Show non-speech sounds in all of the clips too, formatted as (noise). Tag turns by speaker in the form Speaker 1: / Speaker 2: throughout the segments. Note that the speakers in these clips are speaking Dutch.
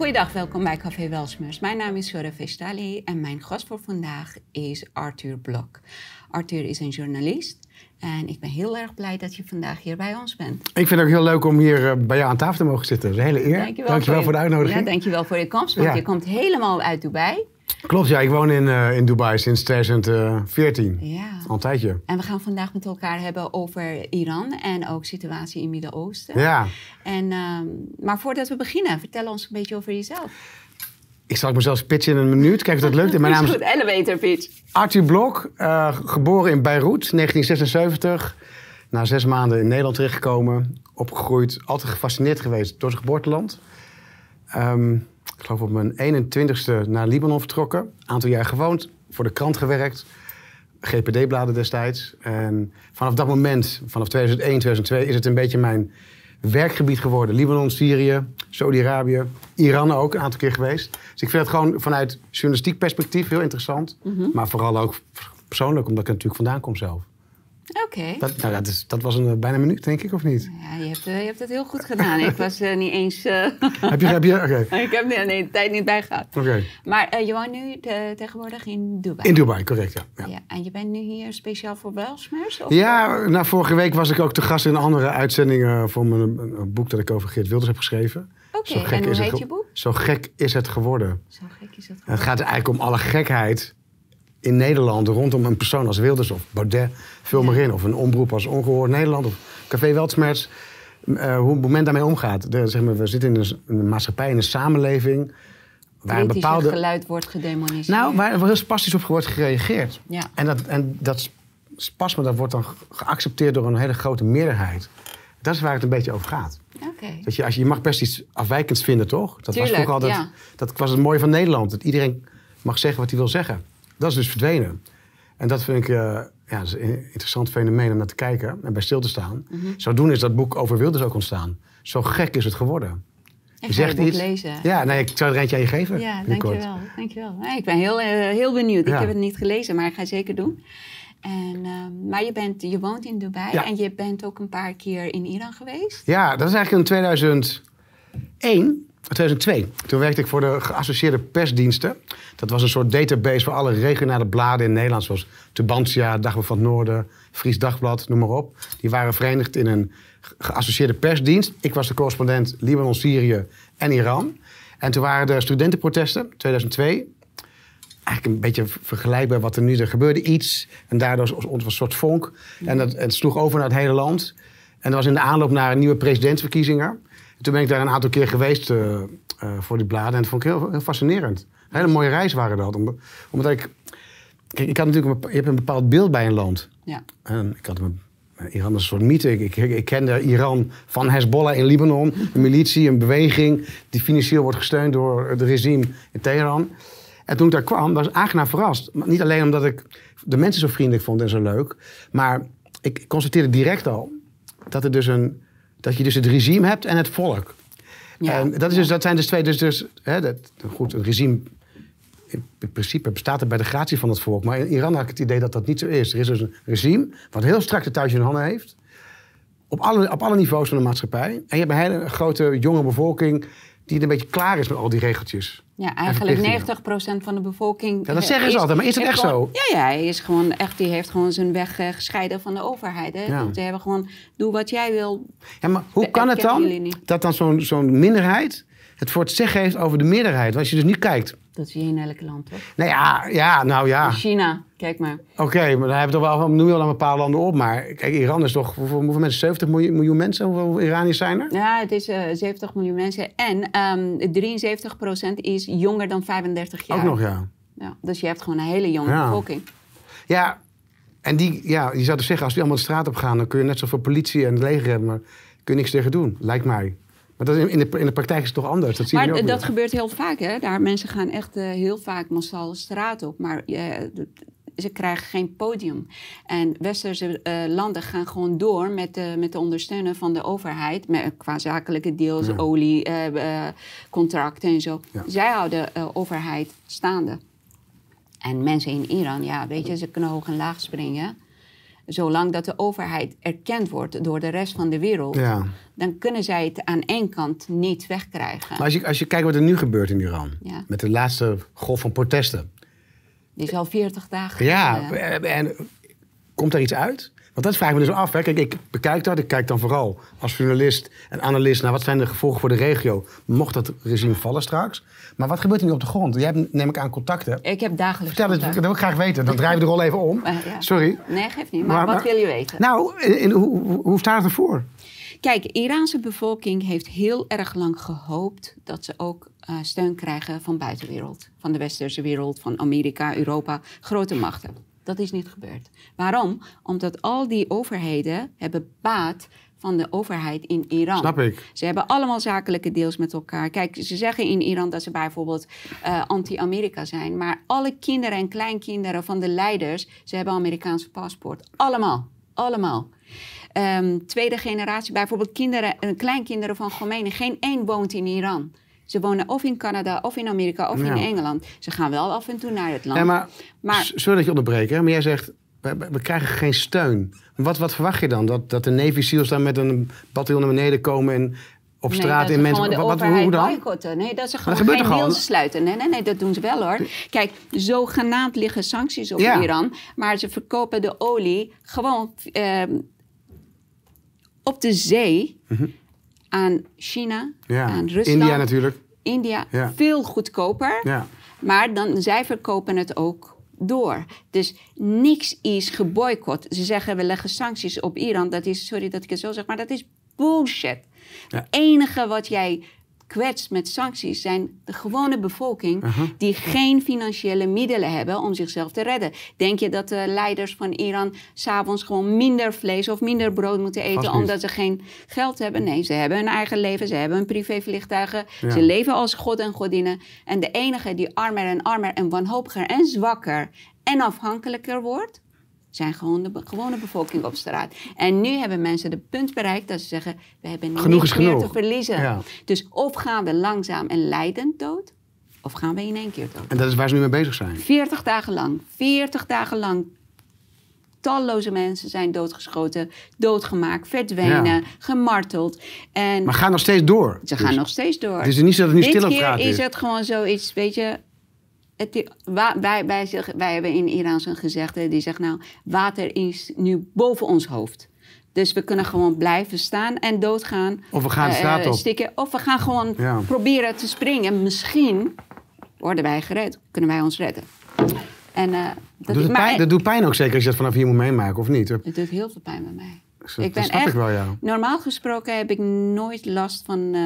Speaker 1: Goeiedag, welkom bij Café Welsmers. Mijn naam is Sora Vestali en mijn gast voor vandaag is Arthur Blok. Arthur is een journalist en ik ben heel erg blij dat je vandaag hier bij ons bent.
Speaker 2: Ik vind het ook heel leuk om hier eh, bij jou aan tafel te mogen zitten. Dat is een hele eer.
Speaker 1: Dankjewel,
Speaker 2: dankjewel voor, de uitnodiging.
Speaker 1: Ja, dankjewel voor je komst, want
Speaker 2: Ja.
Speaker 1: je komt helemaal uit Dubai.
Speaker 2: Klopt, ja. Ik woon in, eh, in Dubai sinds 2014.
Speaker 1: Ja.
Speaker 2: Al een tijdje.
Speaker 1: En we gaan vandaag met elkaar hebben over Iran en ook situatie in het Midden-Oosten.
Speaker 2: Ja.
Speaker 1: En, ehm, maar voordat we beginnen, vertel ons een beetje over jezelf.
Speaker 2: Ik zal mezelf pitchen in een minuut. Kijk of dat lukt. Mijn (laughs) naam
Speaker 1: is elevator pitch.
Speaker 2: Arthur Blok. eh, geboren in Beirut, 1976. Na zes maanden in Nederland terechtgekomen. Opgegroeid. Altijd gefascineerd geweest door zijn geboorteland. Ehm, ik geloof op mijn 21ste naar Libanon vertrokken. Aantal jaar gewoond. Voor de krant gewerkt. GPD-bladen destijds. En vanaf dat moment, vanaf 2001, 2002, is het een beetje mijn werkgebied geworden. Libanon, Syrië, Saudi-Arabië, Iran ook een aantal keer geweest. Dus ik vind het gewoon vanuit journalistiek perspectief heel interessant. Maar vooral ook persoonlijk, omdat ik er natuurlijk vandaan kom zelf.
Speaker 1: Oké.
Speaker 2: Dat, nou, dat, is, dat was een eh, bijna een minuut, denk ik, of niet?
Speaker 1: Ja, je hebt, eh, je hebt het heel goed gedaan. ik was eh, niet eens... (laughs)
Speaker 2: heb je... Heb je Oké. (laughs)
Speaker 1: ik heb nee, nee, de tijd niet bijgehad.
Speaker 2: Oké.
Speaker 1: Maar eh, je woont nu te- tegenwoordig in Dubai.
Speaker 2: In Dubai, correct, ja. ja.
Speaker 1: Ja, en je bent nu hier speciaal voor Welsmers?
Speaker 2: Ja, nou, vorige week was ik ook te gast in een andere uitzending eh, voor mijn, een, boek dat ik over Geert Wilders heb geschreven.
Speaker 1: Oké, en hoe heet je boek?
Speaker 2: Zo gek is het geworden.
Speaker 1: Zo gek is het.
Speaker 2: En het gaat eigenlijk om alle gekheid in Nederland rondom een persoon als Wilders of Baudet. Vul maar in. Of een omroep als Ongehoord Nederland of Café Weltsmerts. Eh, hoe het moment daarmee omgaat. De, zeg maar, we zitten in een, een maatschappij, in een samenleving... waar een bepaalde...
Speaker 1: geluid wordt gedemoniseerd.
Speaker 2: Nou, waar er heel spastisch op wordt gereageerd.
Speaker 1: Ja.
Speaker 2: En dat, en dat spasme dat wordt dan ge- geaccepteerd door een hele grote meerderheid. Dat is waar het een beetje over gaat. Dat je, als je, je mag best iets afwijkends vinden, toch? Dat
Speaker 1: Tuurlijk,
Speaker 2: was vroeger altijd.
Speaker 1: ja.
Speaker 2: Dat was het mooie van Nederland. Dat iedereen mag zeggen wat hij wil zeggen. Dat is dus verdwenen. En dat vind ik eh, ja, is een interessant fenomeen om naar te kijken en bij stil te staan.
Speaker 1: Mhm.
Speaker 2: Zodoende is dat boek over Wilders ook ontstaan. Zo gek is het geworden.
Speaker 1: Ik ga je boek lezen.
Speaker 2: Ja, nee, ik zou er eentje aan je geven.
Speaker 1: Ja, dankjewel. dankjewel. Nee, ik ben heel, eh, heel benieuwd. Ik heb het niet gelezen, maar ik ga het zeker doen. En, ehm, maar je, bent, je woont in Dubai
Speaker 2: Ja.
Speaker 1: en je bent ook een paar keer in Iran geweest.
Speaker 2: Ja, dat is eigenlijk in 2001, 2002. Toen werkte ik voor de geassocieerde persdiensten. Dat was een soort database voor alle regionale bladen in Nederland, zoals Tubantia, Dagblad van het Noorden, Fries Dagblad, noem maar op. Die waren verenigd in een ge- geassocieerde persdienst. Ik was de correspondent Libanon, Syrië en Iran. En toen waren er studentenprotesten, 2002 eigenlijk een beetje vergelijkbaar wat er nu er gebeurde. Iets. En daardoor ontstond een soort vonk. En dat, het sloeg over naar het hele land. En dat was in de aanloop naar nieuwe presidentsverkiezingen. En toen ben ik daar een aantal keer geweest eh, eh, voor die bladen. En dat vond ik heel, heel fascinerend. Een hele mooie reis waren dat. Om- Omdat ik... Kijk, ik had natuurlijk een, je hebt een bepaald beeld bij een land.
Speaker 1: Ja.
Speaker 2: En ik had een, Iran is een soort mythe. Ik, ik, ik kende Iran van Hezbollah in Libanon. Een militie, een beweging die financieel wordt gesteund door het regime in Teheran. En toen ik daar kwam, was ik aangenaam verrast. Maar niet alleen omdat ik de mensen zo vriendelijk vond en zo leuk. Maar ik constateerde direct al dat, er dus een, dat je dus het regime hebt en het volk.
Speaker 1: Ja.
Speaker 2: En dat, is dus, dat zijn dus twee... Dus, dus, hè, dat, goed, een regime in principe bestaat er bij de gratie van het volk. Maar in Iran had ik het idee dat dat niet zo is. Er is dus een regime wat heel strak de touwtjes in handen heeft. Op alle, op alle niveaus van de maatschappij. En je hebt een hele grote jonge bevolking die een beetje klaar is met al die regeltjes.
Speaker 1: Ja,
Speaker 2: en
Speaker 1: eigenlijk
Speaker 2: verplichtingen.
Speaker 1: 90% van de bevolking.
Speaker 2: Ja, dat
Speaker 1: eh,
Speaker 2: zeggen ze altijd, maar is het
Speaker 1: heeft
Speaker 2: echt
Speaker 1: gewoon-
Speaker 2: zo?
Speaker 1: Ja, ja, hij is gewoon echt, die heeft gewoon zijn weg eh, gescheiden van de overheid. Hè?
Speaker 2: Ja.
Speaker 1: Ze hebben gewoon, doe wat jij wil.
Speaker 2: Ja, maar hoe
Speaker 1: We
Speaker 2: kan het dan dat dan zo'n zo'n minderheid het voor het zeggen heeft over de meerderheid? Want als je dus nu kijkt.
Speaker 1: Dat zie je in elk land, toch?
Speaker 2: Nou ja, ja nou ja.
Speaker 1: China, kijk maar.
Speaker 2: Oké, maar dan hebben we toch wel, noem je wel een paar landen op. Maar kijk, Iran is toch, hoeveel, hoeveel mensen? 70 miljoen, miljoen mensen? Hoeveel Iraniërs zijn er?
Speaker 1: Ja, het is eh 70 miljoen mensen. En ehm 73% is jonger dan 35 jaar.
Speaker 2: Ook nog, ja.
Speaker 1: Ja, dus je hebt gewoon een hele jonge
Speaker 2: Ja.
Speaker 1: bevolking.
Speaker 2: Ja, en die, ja, je zou dus zeggen, als die allemaal de straat op gaan, dan kun je net zoveel politie en het leger hebben, maar kun je niks tegen doen, lijkt mij. Maar dat in, de, in de praktijk is het toch anders? Dat zie je
Speaker 1: Maar
Speaker 2: nu ook
Speaker 1: dat
Speaker 2: weer.
Speaker 1: gebeurt heel vaak, hè? Daar mensen gaan echt eh, heel vaak massaal de straat op. Maar eh, ze krijgen geen podium. En westerse eh, landen gaan gewoon door met, de met de ondersteunen van de overheid. Met, qua zakelijke deals,
Speaker 2: Ja.
Speaker 1: olie, eh, eh, contracten en zo.
Speaker 2: Ja.
Speaker 1: Zij houden de overheid staande. En mensen in Iran, ja, weet je, ze kunnen hoog en laag springen. Zolang dat de overheid erkend wordt door de rest van de wereld,
Speaker 2: Ja.
Speaker 1: dan kunnen zij het aan één kant niet wegkrijgen.
Speaker 2: Maar als je, als je kijkt wat er nu gebeurt in Iran,
Speaker 1: Ja.
Speaker 2: met de laatste golf van protesten.
Speaker 1: Die is al 40 dagen.
Speaker 2: Ja, en, en komt er iets uit? Want dat vraag ik me dus af. Hè. Kijk, ik bekijk dat. Ik kijk dan vooral als journalist en analist naar wat zijn de gevolgen voor de regio. Mocht dat regime vallen straks. Maar wat gebeurt er nu op de grond? Jij hebt, neem ik aan, contacten.
Speaker 1: ik heb dagelijks.
Speaker 2: Vertel het, dat wil ik graag weten. Dan draaien we de rol even om.
Speaker 1: Ja.
Speaker 2: Sorry.
Speaker 1: Nee, geeft niet. Maar, wat wil je weten?
Speaker 2: Nou, in, in- hoe, hoe- hoe staat het ervoor?
Speaker 1: Kijk, de Iraanse bevolking heeft heel erg lang gehoopt dat ze ook eh, steun krijgen van buitenwereld. Van de westerse wereld, van Amerika, Europa, grote machten. Dat is niet gebeurd. Waarom? Omdat al die overheden hebben baat van de overheid in Iran.
Speaker 2: Snap ik.
Speaker 1: Ze hebben allemaal zakelijke deals met elkaar. Kijk, ze zeggen in Iran dat ze bijvoorbeeld eh, anti-Amerika zijn. Maar alle kinderen en kleinkinderen van de leiders, ze hebben Amerikaanse paspoort. Allemaal. Allemaal. Ehm, tweede generatie, bijvoorbeeld kinderen en kleinkinderen van Khomeini. Geen één woont in Iran. Ze wonen of in Canada, of in Amerika, of
Speaker 2: Ja.
Speaker 1: in Engeland. Ze gaan wel af en toe naar het land.
Speaker 2: Ja, maar, sorry dat je onderbreekt, hè, maar jij zegt, we, krijgen geen steun. Wat, wat verwacht je dan? Dat, dat de Navy SEALs dan met een bataljon naar beneden komen en op straat
Speaker 1: dat
Speaker 2: in mensen... wat, hoe dan?
Speaker 1: boycotten. Nee, dat ze gewoon
Speaker 2: gebeurt
Speaker 1: geen deals sluiten. Nee, nee, nee, dat doen ze wel hoor. Kijk, zogenaamd liggen sancties op
Speaker 2: Ja.
Speaker 1: Iran. Maar ze verkopen de olie gewoon ehm, op de zee aan China.
Speaker 2: Ja.
Speaker 1: aan Rusland.
Speaker 2: India natuurlijk.
Speaker 1: India
Speaker 2: Ja.
Speaker 1: veel goedkoper.
Speaker 2: Ja.
Speaker 1: Maar dan, zij verkopen het ook door. Dus niks is geboycott. Ze zeggen we leggen sancties op Iran. Dat is, sorry dat ik het zo zeg, maar dat is bullshit. Het enige wat jij kwetst met sancties zijn de gewone bevolking die geen financiële middelen hebben om zichzelf te redden. Denk je dat de leiders van Iran s'avonds gewoon minder vlees of minder brood moeten eten omdat ze geen geld hebben? Nee, ze hebben hun eigen leven, ze hebben hun privévliegtuigen,
Speaker 2: Ja.
Speaker 1: ze leven als god en godinnen. En de enige die armer en armer en wanhopiger en zwakker en afhankelijker wordt, zijn gewoon de gewone bevolking op straat. En nu hebben mensen de punt bereikt dat ze zeggen: we hebben
Speaker 2: Genoeg
Speaker 1: niks meer
Speaker 2: genoeg.
Speaker 1: te verliezen.
Speaker 2: Ja.
Speaker 1: Dus of gaan we langzaam en leidend dood, of gaan we in één keer dood.
Speaker 2: En dat is waar ze nu mee bezig zijn.
Speaker 1: 40 dagen lang, 40 dagen lang. Talloze mensen zijn doodgeschoten, doodgemaakt, verdwenen,
Speaker 2: Ja.
Speaker 1: gemarteld. En
Speaker 2: Maar gaan nog steeds door.
Speaker 1: ze
Speaker 2: Dus
Speaker 1: gaan nog steeds door.
Speaker 2: Het is niet zo dat het nu
Speaker 1: Dit
Speaker 2: stil op
Speaker 1: keer
Speaker 2: straat
Speaker 1: is
Speaker 2: is.
Speaker 1: het gewoon zoiets, weet je... Het, wij, wij, zeggen- wij hebben in Iran zo'n gezegde, die zegt nou... water is nu boven ons hoofd. Dus we kunnen gewoon blijven staan en doodgaan.
Speaker 2: Of we gaan de
Speaker 1: eh,
Speaker 2: straat op.
Speaker 1: Stikken, of we gaan gewoon
Speaker 2: Ja.
Speaker 1: proberen te springen. Misschien worden wij gered, kunnen wij ons redden. En, eh, dat,
Speaker 2: Doet
Speaker 1: maar-
Speaker 2: pijn, dat doet pijn ook zeker als je dat vanaf hier moet meemaken, of niet?
Speaker 1: Het doet heel veel pijn bij mij.
Speaker 2: dat snap ik wel, ja.
Speaker 1: Normaal gesproken heb ik nooit last van eh,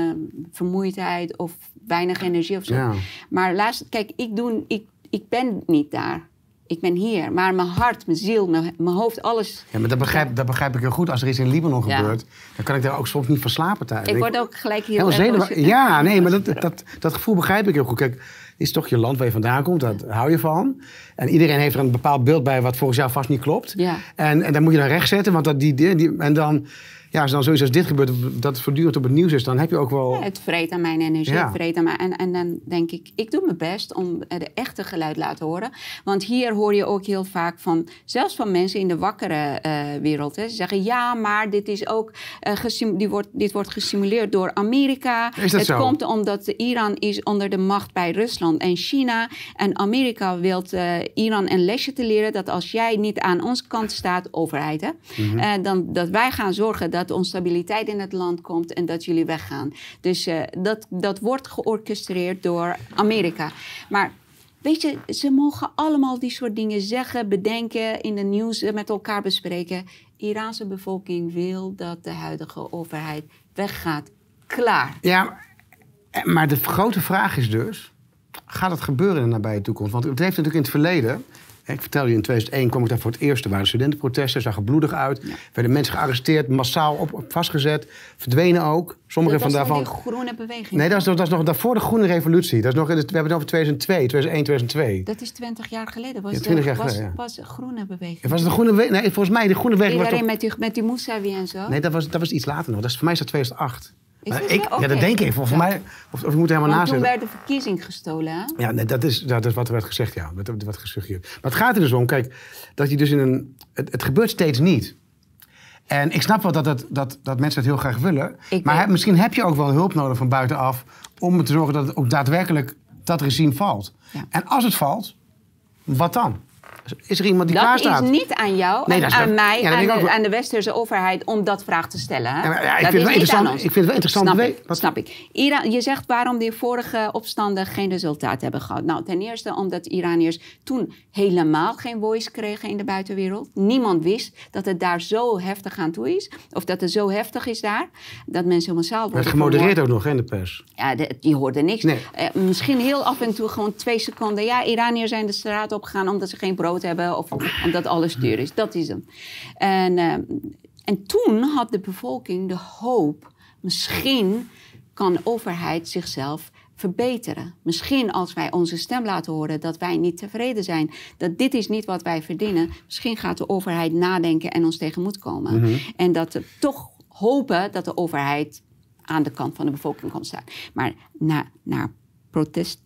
Speaker 1: vermoeidheid of weinig energie of zo.
Speaker 2: Ja.
Speaker 1: Maar laatst, kijk, ik, doe, ik, ik ben niet daar. Ik ben hier. Maar mijn hart, mijn ziel, mijn, mijn hoofd, alles.
Speaker 2: Ja, maar dat begrijp, dat begrijp ik heel goed. Als er iets in Libanon
Speaker 1: Ja.
Speaker 2: gebeurt, dan kan ik daar ook soms niet van slapen thuis.
Speaker 1: Ik word ook gelijk
Speaker 2: zenuwachtig.
Speaker 1: emotioneel.
Speaker 2: Ja, nee, maar dat, dat, dat gevoel begrijp ik heel goed. Kijk, is toch je land waar je vandaan komt, daar hou je van. En iedereen heeft er een bepaald beeld bij wat volgens jou vast niet klopt.
Speaker 1: Ja.
Speaker 2: En, en dan moet je dan rechtzetten, want dat, die, die, die- en dan, ja, als dan zoiets als dit gebeurt, dat het voortdurend op het nieuws is, dan heb je ook wel...
Speaker 1: Ja, het vreet aan mijn energie,
Speaker 2: Ja.
Speaker 1: het vreet aan mijn... En, en dan denk ik, ik doe mijn best om de echte geluid te laten horen. Want hier hoor je ook heel vaak van... Zelfs van mensen in de wakkere eh, wereld. Hè. Ze zeggen, ja, maar dit, is ook, eh, die wordt, dit wordt gestimuleerd door Amerika.
Speaker 2: Is dat
Speaker 1: het
Speaker 2: zo?
Speaker 1: komt omdat Iran is onder de macht bij Rusland en China. En Amerika wil eh, Iran een lesje te leren... dat als jij niet aan onze kant staat, overheid... Hè,
Speaker 2: Mhm.
Speaker 1: dan, dat wij gaan zorgen dat er onstabiliteit in het land komt en dat jullie weggaan. Dus eh, dat, dat wordt georchestreerd door Amerika. Maar weet je, ze mogen allemaal die soort dingen zeggen, bedenken, in de nieuws eh, met elkaar bespreken. Iraanse bevolking wil dat de huidige overheid weggaat. Klaar.
Speaker 2: Ja, eh, maar de grote vraag is dus, gaat het gebeuren in de nabije toekomst? Want het heeft natuurlijk in het verleden... Ik vertelde je, in 2001 kwam ik daar voor het eerst. Er waren studentenprotesten, zag er bloedig uit. Werden mensen gearresteerd, massaal op, op vastgezet. Verdwenen ook. Sommige
Speaker 1: dat
Speaker 2: van
Speaker 1: was
Speaker 2: daarvan...
Speaker 1: van die groene beweging.
Speaker 2: Nee, dat is, nog- dat is nog daarvoor de Groene Revolutie. Dat is nog, we hebben het over 2002, 2001, 2002.
Speaker 1: Dat is twintig jaar geleden. Was
Speaker 2: Ja, 20 jaar
Speaker 1: de, was,
Speaker 2: geleden, ja.
Speaker 1: was de groene beweging.
Speaker 2: Was de Groene Nee, volgens mij, de Groene Beweging was
Speaker 1: Iedereen
Speaker 2: toch...
Speaker 1: met die, met die Mousavi en zo.
Speaker 2: Nee, dat was, dat was iets later nog. Dat is, voor mij is dat 2008.
Speaker 1: Is
Speaker 2: Maar
Speaker 1: dat
Speaker 2: ik? Ja, dat denk ik. Volgens
Speaker 1: Ja.
Speaker 2: mij, of, of je moet helemaal naast
Speaker 1: toen werd de verkiezing gestolen, hè?
Speaker 2: Ja, nee, dat, is, dat is wat er werd gezegd, ja. Dat werd gesuggereerd. Maar het gaat er dus om, kijk, dat je dus in een... Het, het gebeurt steeds niet. En ik snap wel dat, dat, dat, dat mensen het heel graag willen.
Speaker 1: Ik
Speaker 2: maar heb- misschien heb je ook wel hulp nodig van buitenaf... om te zorgen dat het ook daadwerkelijk dat regime valt.
Speaker 1: Ja.
Speaker 2: En als het valt, wat dan? Is er iemand die klaar
Speaker 1: Dat is
Speaker 2: staat?
Speaker 1: niet aan jou
Speaker 2: Nee,
Speaker 1: en
Speaker 2: dat is
Speaker 1: aan mij,
Speaker 2: Ja, dat
Speaker 1: aan,
Speaker 2: ook
Speaker 1: de,
Speaker 2: wel.
Speaker 1: aan de westerse overheid om dat vraag te stellen. Hè?
Speaker 2: Ja, ik
Speaker 1: dat
Speaker 2: vind het wel
Speaker 1: is niet aan
Speaker 2: interessant-
Speaker 1: ons.
Speaker 2: ik vind het wel interessant
Speaker 1: Snap
Speaker 2: te
Speaker 1: ik,
Speaker 2: wat-
Speaker 1: Snap ik. Iran, je zegt waarom die vorige opstanden geen resultaat hebben gehad. Nou, ten eerste omdat Iraniërs toen helemaal geen voice kregen in de buitenwereld. Niemand wist dat het daar zo heftig aan toe is. Of dat het zo heftig is daar. Dat mensen massaal worden
Speaker 2: werd gemodereerd ook nog in de pers.
Speaker 1: Ja, de- je hoorde niks.
Speaker 2: Nee.
Speaker 1: Eh, misschien heel af en toe gewoon twee seconden. Ja, Iraniërs zijn de straat opgegaan omdat ze geen brood hebben of omdat alles duur is. Dat is hem. En, eh, en toen had de bevolking de hoop, misschien kan de overheid zichzelf verbeteren. Misschien als wij onze stem laten horen dat wij niet tevreden zijn, dat dit is niet wat wij verdienen, misschien gaat de overheid nadenken en ons tegemoet komen. En dat we toch hopen dat de overheid aan de kant van de bevolking kon staan. Maar na, na protest,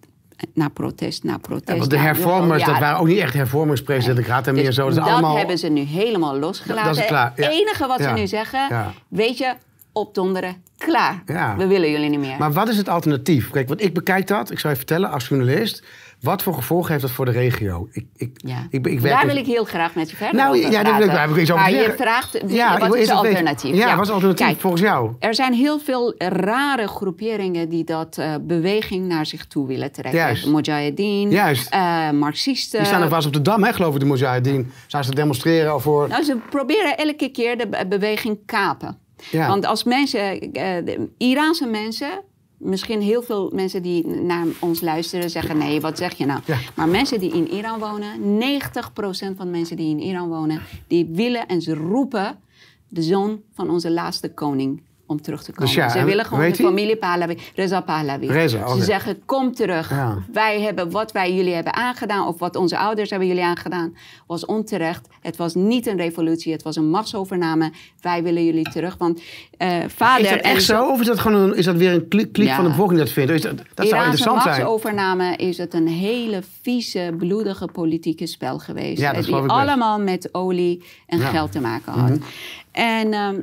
Speaker 1: na protest, na protest.
Speaker 2: Ja, want de hervormers, dat waren ook niet echt hervormingspresidenten. Ik raad hem meer
Speaker 1: dus
Speaker 2: zo. Dat,
Speaker 1: dat
Speaker 2: allemaal...
Speaker 1: hebben ze nu helemaal losgelaten.
Speaker 2: Dat is klaar.
Speaker 1: Het enige wat ze nu zeggen, weet je, opdonderen, klaar. We willen jullie niet meer.
Speaker 2: Maar wat is het alternatief? Kijk, want ik bekijk dat, ik zou je vertellen als journalist. Wat voor gevolgen heeft dat voor de regio? Ik, ik,
Speaker 1: ja.
Speaker 2: ik, ik werk
Speaker 1: Daar
Speaker 2: dus-
Speaker 1: wil ik heel graag met je verder
Speaker 2: Nou,
Speaker 1: over
Speaker 2: ja, daar wil ik- daar ik iets over
Speaker 1: Maar je vraagt,
Speaker 2: Ja,
Speaker 1: wat is het
Speaker 2: weten-
Speaker 1: alternatief?
Speaker 2: Ja, wat is alternatief
Speaker 1: Kijk,
Speaker 2: volgens jou?
Speaker 1: Er zijn heel veel rare groeperingen die dat eh, beweging naar zich toe willen trekken.
Speaker 2: Juist.
Speaker 1: Eh, Marxisten.
Speaker 2: Die staan nog wel eens op de Dam, hè, geloof ik, de Mujahedin. Zijn ze te demonstreren voor...
Speaker 1: Nou, ze proberen elke keer de be- beweging kapen.
Speaker 2: Ja.
Speaker 1: Want als mensen, de Iraanse mensen, misschien heel veel mensen die naar ons luisteren zeggen: nee, wat zeg je nou?
Speaker 2: Ja.
Speaker 1: Maar mensen die in Iran wonen, 90% van de mensen die in Iran wonen, die willen en ze roepen de zoon van onze laatste koning om terug te komen.
Speaker 2: Dus ja,
Speaker 1: ze
Speaker 2: en
Speaker 1: willen gewoon de familie Pahlavi, Reza Pahlavi.
Speaker 2: Reza.
Speaker 1: Ze zeggen, kom terug.
Speaker 2: Ja.
Speaker 1: Wij hebben wat wij jullie hebben aangedaan, of wat onze ouders hebben jullie aangedaan, was onterecht. Het was niet een revolutie, het was een machtsovername. Wij willen jullie terug. Want eh, vader
Speaker 2: Is dat
Speaker 1: en
Speaker 2: echt zo? Of is dat, gewoon een, is dat weer een
Speaker 1: Ja.
Speaker 2: van de bevolking dat vindt? Is dat, dat zou interessant zijn.
Speaker 1: machtsovername is het een hele vieze, bloedige politieke spel geweest.
Speaker 2: Ja, dat
Speaker 1: eh, die allemaal met olie en.
Speaker 2: Mhm.
Speaker 1: geld te maken had. En ehm,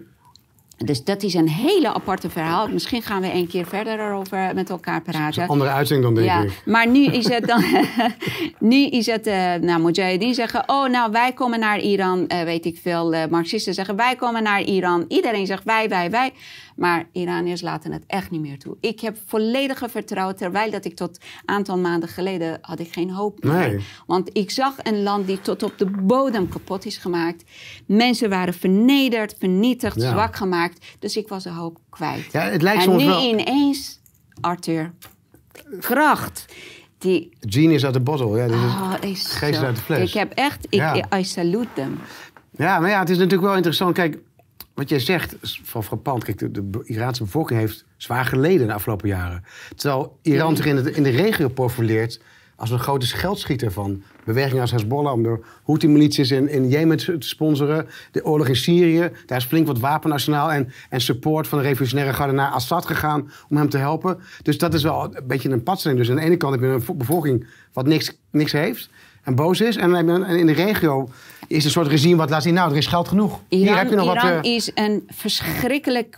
Speaker 1: dus dat is een hele aparte verhaal. Misschien gaan we een keer verder erover met elkaar praten.
Speaker 2: Andere uitzending dan, denk
Speaker 1: Ja,
Speaker 2: ik.
Speaker 1: maar nu is het dan. (laughs) (laughs) nu is het. eh nou, Mujahideen zeggen. Oh, nou, wij komen naar Iran. eh, weet ik veel. eh, Marxisten zeggen. Wij komen naar Iran. Iedereen zegt wij, wij, wij. Maar Iraniërs laten het echt niet meer toe. Ik heb volledige vertrouwen. Terwijl dat ik tot een aantal maanden geleden. had ik geen hoop meer.
Speaker 2: Nee.
Speaker 1: Want ik zag een land die tot op de bodem kapot is gemaakt. Mensen waren vernederd, vernietigd,
Speaker 2: Ja.
Speaker 1: zwak gemaakt. Dus ik was de hoop kwijt.
Speaker 2: Ja, het lijkt
Speaker 1: en
Speaker 2: soms
Speaker 1: nu
Speaker 2: wel-
Speaker 1: ineens, Arthur, kracht. Die,
Speaker 2: Genius uit de bottle. Ja, dit is-
Speaker 1: oh, is
Speaker 2: geest
Speaker 1: zo-
Speaker 2: uit de fles.
Speaker 1: Ik heb echt, ik,
Speaker 2: Ja.
Speaker 1: I salute them.
Speaker 2: Ja, maar ja, het is natuurlijk wel interessant. Kijk, wat jij zegt is van frappant. Kijk, de, de Iraanse bevolking heeft zwaar geleden de afgelopen jaren. Terwijl Iran zich in de, in de regio profileert als een grote geldschieter van bewegingen als Hezbollah... om de Houthi-milities in, in Jemen te sponsoren. De oorlog in Syrië. Daar is flink wat wapenarsenaal en, en support van de revolutionaire garde naar Assad gegaan... om hem te helpen. Dus dat is wel een beetje een padstelling. Dus aan de ene kant heb je een vo- bevolking wat niks, niks heeft... En boos is. En in de regio is een soort regime wat laat zien... nou, er is geld genoeg. Hier
Speaker 1: Iran,
Speaker 2: heb je nog
Speaker 1: Iran
Speaker 2: wat... eh,
Speaker 1: is een verschrikkelijk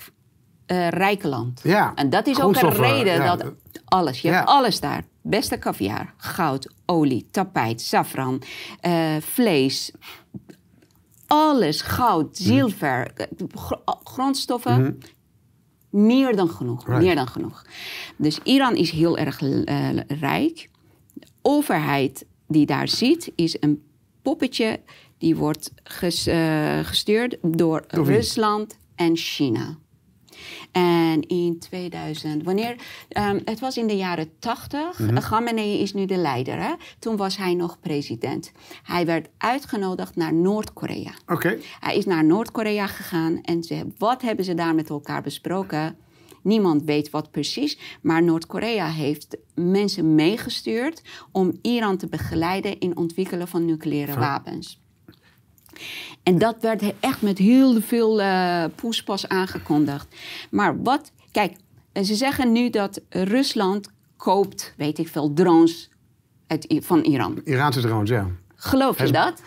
Speaker 1: eh rijk land.
Speaker 2: Ja,
Speaker 1: En dat is ook een reden
Speaker 2: ja.
Speaker 1: dat alles, je
Speaker 2: Ja.
Speaker 1: hebt alles daar. Beste caviar, goud, olie, tapijt, safran, eh, vlees. Alles, goud,
Speaker 2: Mhm.
Speaker 1: zilver, eh, gro- grondstoffen. Meer dan genoeg,
Speaker 2: Right.
Speaker 1: meer dan genoeg. Dus Iran is heel erg eh, rijk. De overheid die daar zit is een poppetje die wordt ges- eh, gestuurd door? Rusland en China. En in 2000, wanneer, ehm, het was in de jaren 80,
Speaker 2: Mhm.
Speaker 1: Khamenei is nu de leider. Hè? Toen was hij nog president. Hij werd uitgenodigd naar Noord-Korea.
Speaker 2: Oké.
Speaker 1: Hij is naar Noord-Korea gegaan en ze, wat hebben ze daar met elkaar besproken? Niemand weet wat precies, maar Noord-Korea heeft mensen meegestuurd om Iran te begeleiden in ontwikkelen van nucleaire wapens. En dat werd echt met heel veel eh poespas aangekondigd. Maar wat, kijk, En ze zeggen nu dat Rusland koopt, weet ik veel, drones uit, van Iran.
Speaker 2: Iraanse drones, ja.
Speaker 1: Geloof je dat?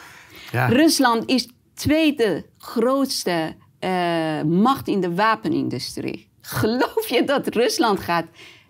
Speaker 2: ja.
Speaker 1: Rusland is tweede grootste eh, macht in de wapenindustrie. Geloof je dat Rusland gaat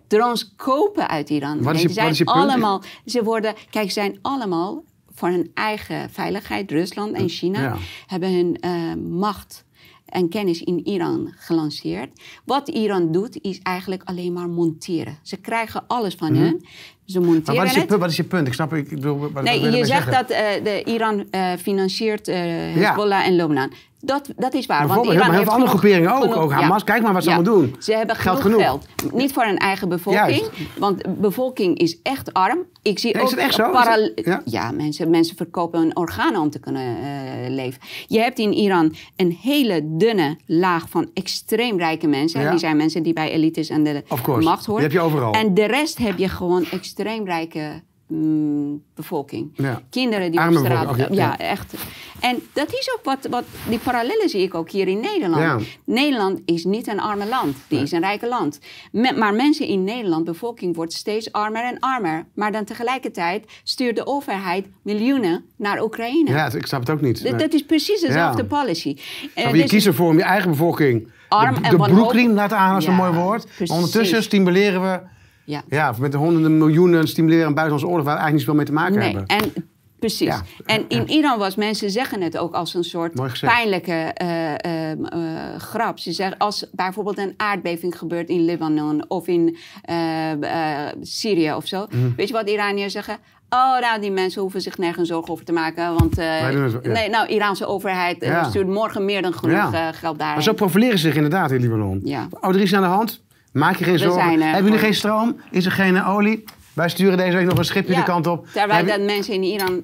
Speaker 1: drones kopen uit Iran?
Speaker 2: Wat is
Speaker 1: Nee,
Speaker 2: je-
Speaker 1: ze
Speaker 2: wat is
Speaker 1: zijn
Speaker 2: punt?
Speaker 1: allemaal, ze worden, kijk, ze zijn allemaal voor hun eigen veiligheid. Rusland en China
Speaker 2: Ja.
Speaker 1: hebben hun eh, macht en kennis in Iran gelanceerd. Wat Iran doet, is eigenlijk alleen maar monteren. Ze krijgen alles van hun. Ze
Speaker 2: Mhm. Maar
Speaker 1: monteren
Speaker 2: wat is, je,
Speaker 1: het.
Speaker 2: wat is je punt? Ik snap, ik bedoel, wat,
Speaker 1: Nee, je zegt
Speaker 2: zeggen?
Speaker 1: dat eh, de Iran eh, financiert eh Hezbollah en Lebanon. Dat, dat is waar. Want Iran
Speaker 2: maar heel
Speaker 1: heeft
Speaker 2: veel andere groeperingen ook.
Speaker 1: genoeg-
Speaker 2: Ook Hamas, kijk maar wat ze
Speaker 1: Ja.
Speaker 2: allemaal doen.
Speaker 1: Ze hebben
Speaker 2: Geld
Speaker 1: genoeg,
Speaker 2: genoeg.
Speaker 1: geld. Niet voor hun eigen bevolking.
Speaker 2: Juist.
Speaker 1: Want de bevolking is echt arm. Ik zie
Speaker 2: Nee,
Speaker 1: ook
Speaker 2: is het echt zo? ja?
Speaker 1: ja, mensen, mensen verkopen hun organen om te kunnen eh, leven. Je hebt in Iran een hele dunne laag van extreem rijke mensen.
Speaker 2: Ja.
Speaker 1: Die zijn mensen die bij elites en de macht horen.
Speaker 2: Die heb je overal.
Speaker 1: En de rest heb je gewoon extreem rijke mm, bevolking.
Speaker 2: Ja.
Speaker 1: Kinderen die
Speaker 2: Arme
Speaker 1: op straat...
Speaker 2: bevolking,
Speaker 1: ja, echt. En dat is ook wat, wat... Die parallellen zie ik ook hier in Nederland. Nederland is niet een arme land. Die is een rijke land. Me- maar mensen in Nederland, bevolking wordt steeds armer en armer. Maar dan tegelijkertijd stuurt de overheid miljoenen naar Oekraïne.
Speaker 2: Ja, ik snap het ook niet. Nee.
Speaker 1: Dat is precies dezelfde policy.
Speaker 2: Maar je
Speaker 1: dus-
Speaker 2: kiest ervoor om je eigen bevolking
Speaker 1: Arm
Speaker 2: de, de broekriem laten aan, als een mooi woord. Ondertussen stimuleren we,
Speaker 1: ja.
Speaker 2: ja, met de honderden miljoenen stimuleren een buitenlandse oorlog waar we eigenlijk niet zoveel mee te maken
Speaker 1: Nee,
Speaker 2: hebben.
Speaker 1: en precies.
Speaker 2: Ja,
Speaker 1: En in Iran was mensen zeggen het ook als een soort pijnlijke eh, ehm, eh, grap. Ze zeggen als bijvoorbeeld een aardbeving gebeurt in Libanon of in eh, eh, Syrië of zo.
Speaker 2: Mhm.
Speaker 1: Weet je wat Iraniërs zeggen? Oh, nou, die mensen hoeven zich nergens zorgen over te maken. Want eh,
Speaker 2: ja.
Speaker 1: nee, nou, Iraanse overheid eh, stuurt morgen meer dan genoeg eh, geld daar.
Speaker 2: Maar zo profileren ze zich inderdaad in Libanon.
Speaker 1: Ja.
Speaker 2: Oh, er is iets aan de hand. Maak je geen zorgen.
Speaker 1: zijn er
Speaker 2: Hebben jullie geen stroom? Is er geen eh, olie? Wij sturen deze week nog een schipje die kant op.
Speaker 1: Terwijl
Speaker 2: je-
Speaker 1: dat mensen in Iran...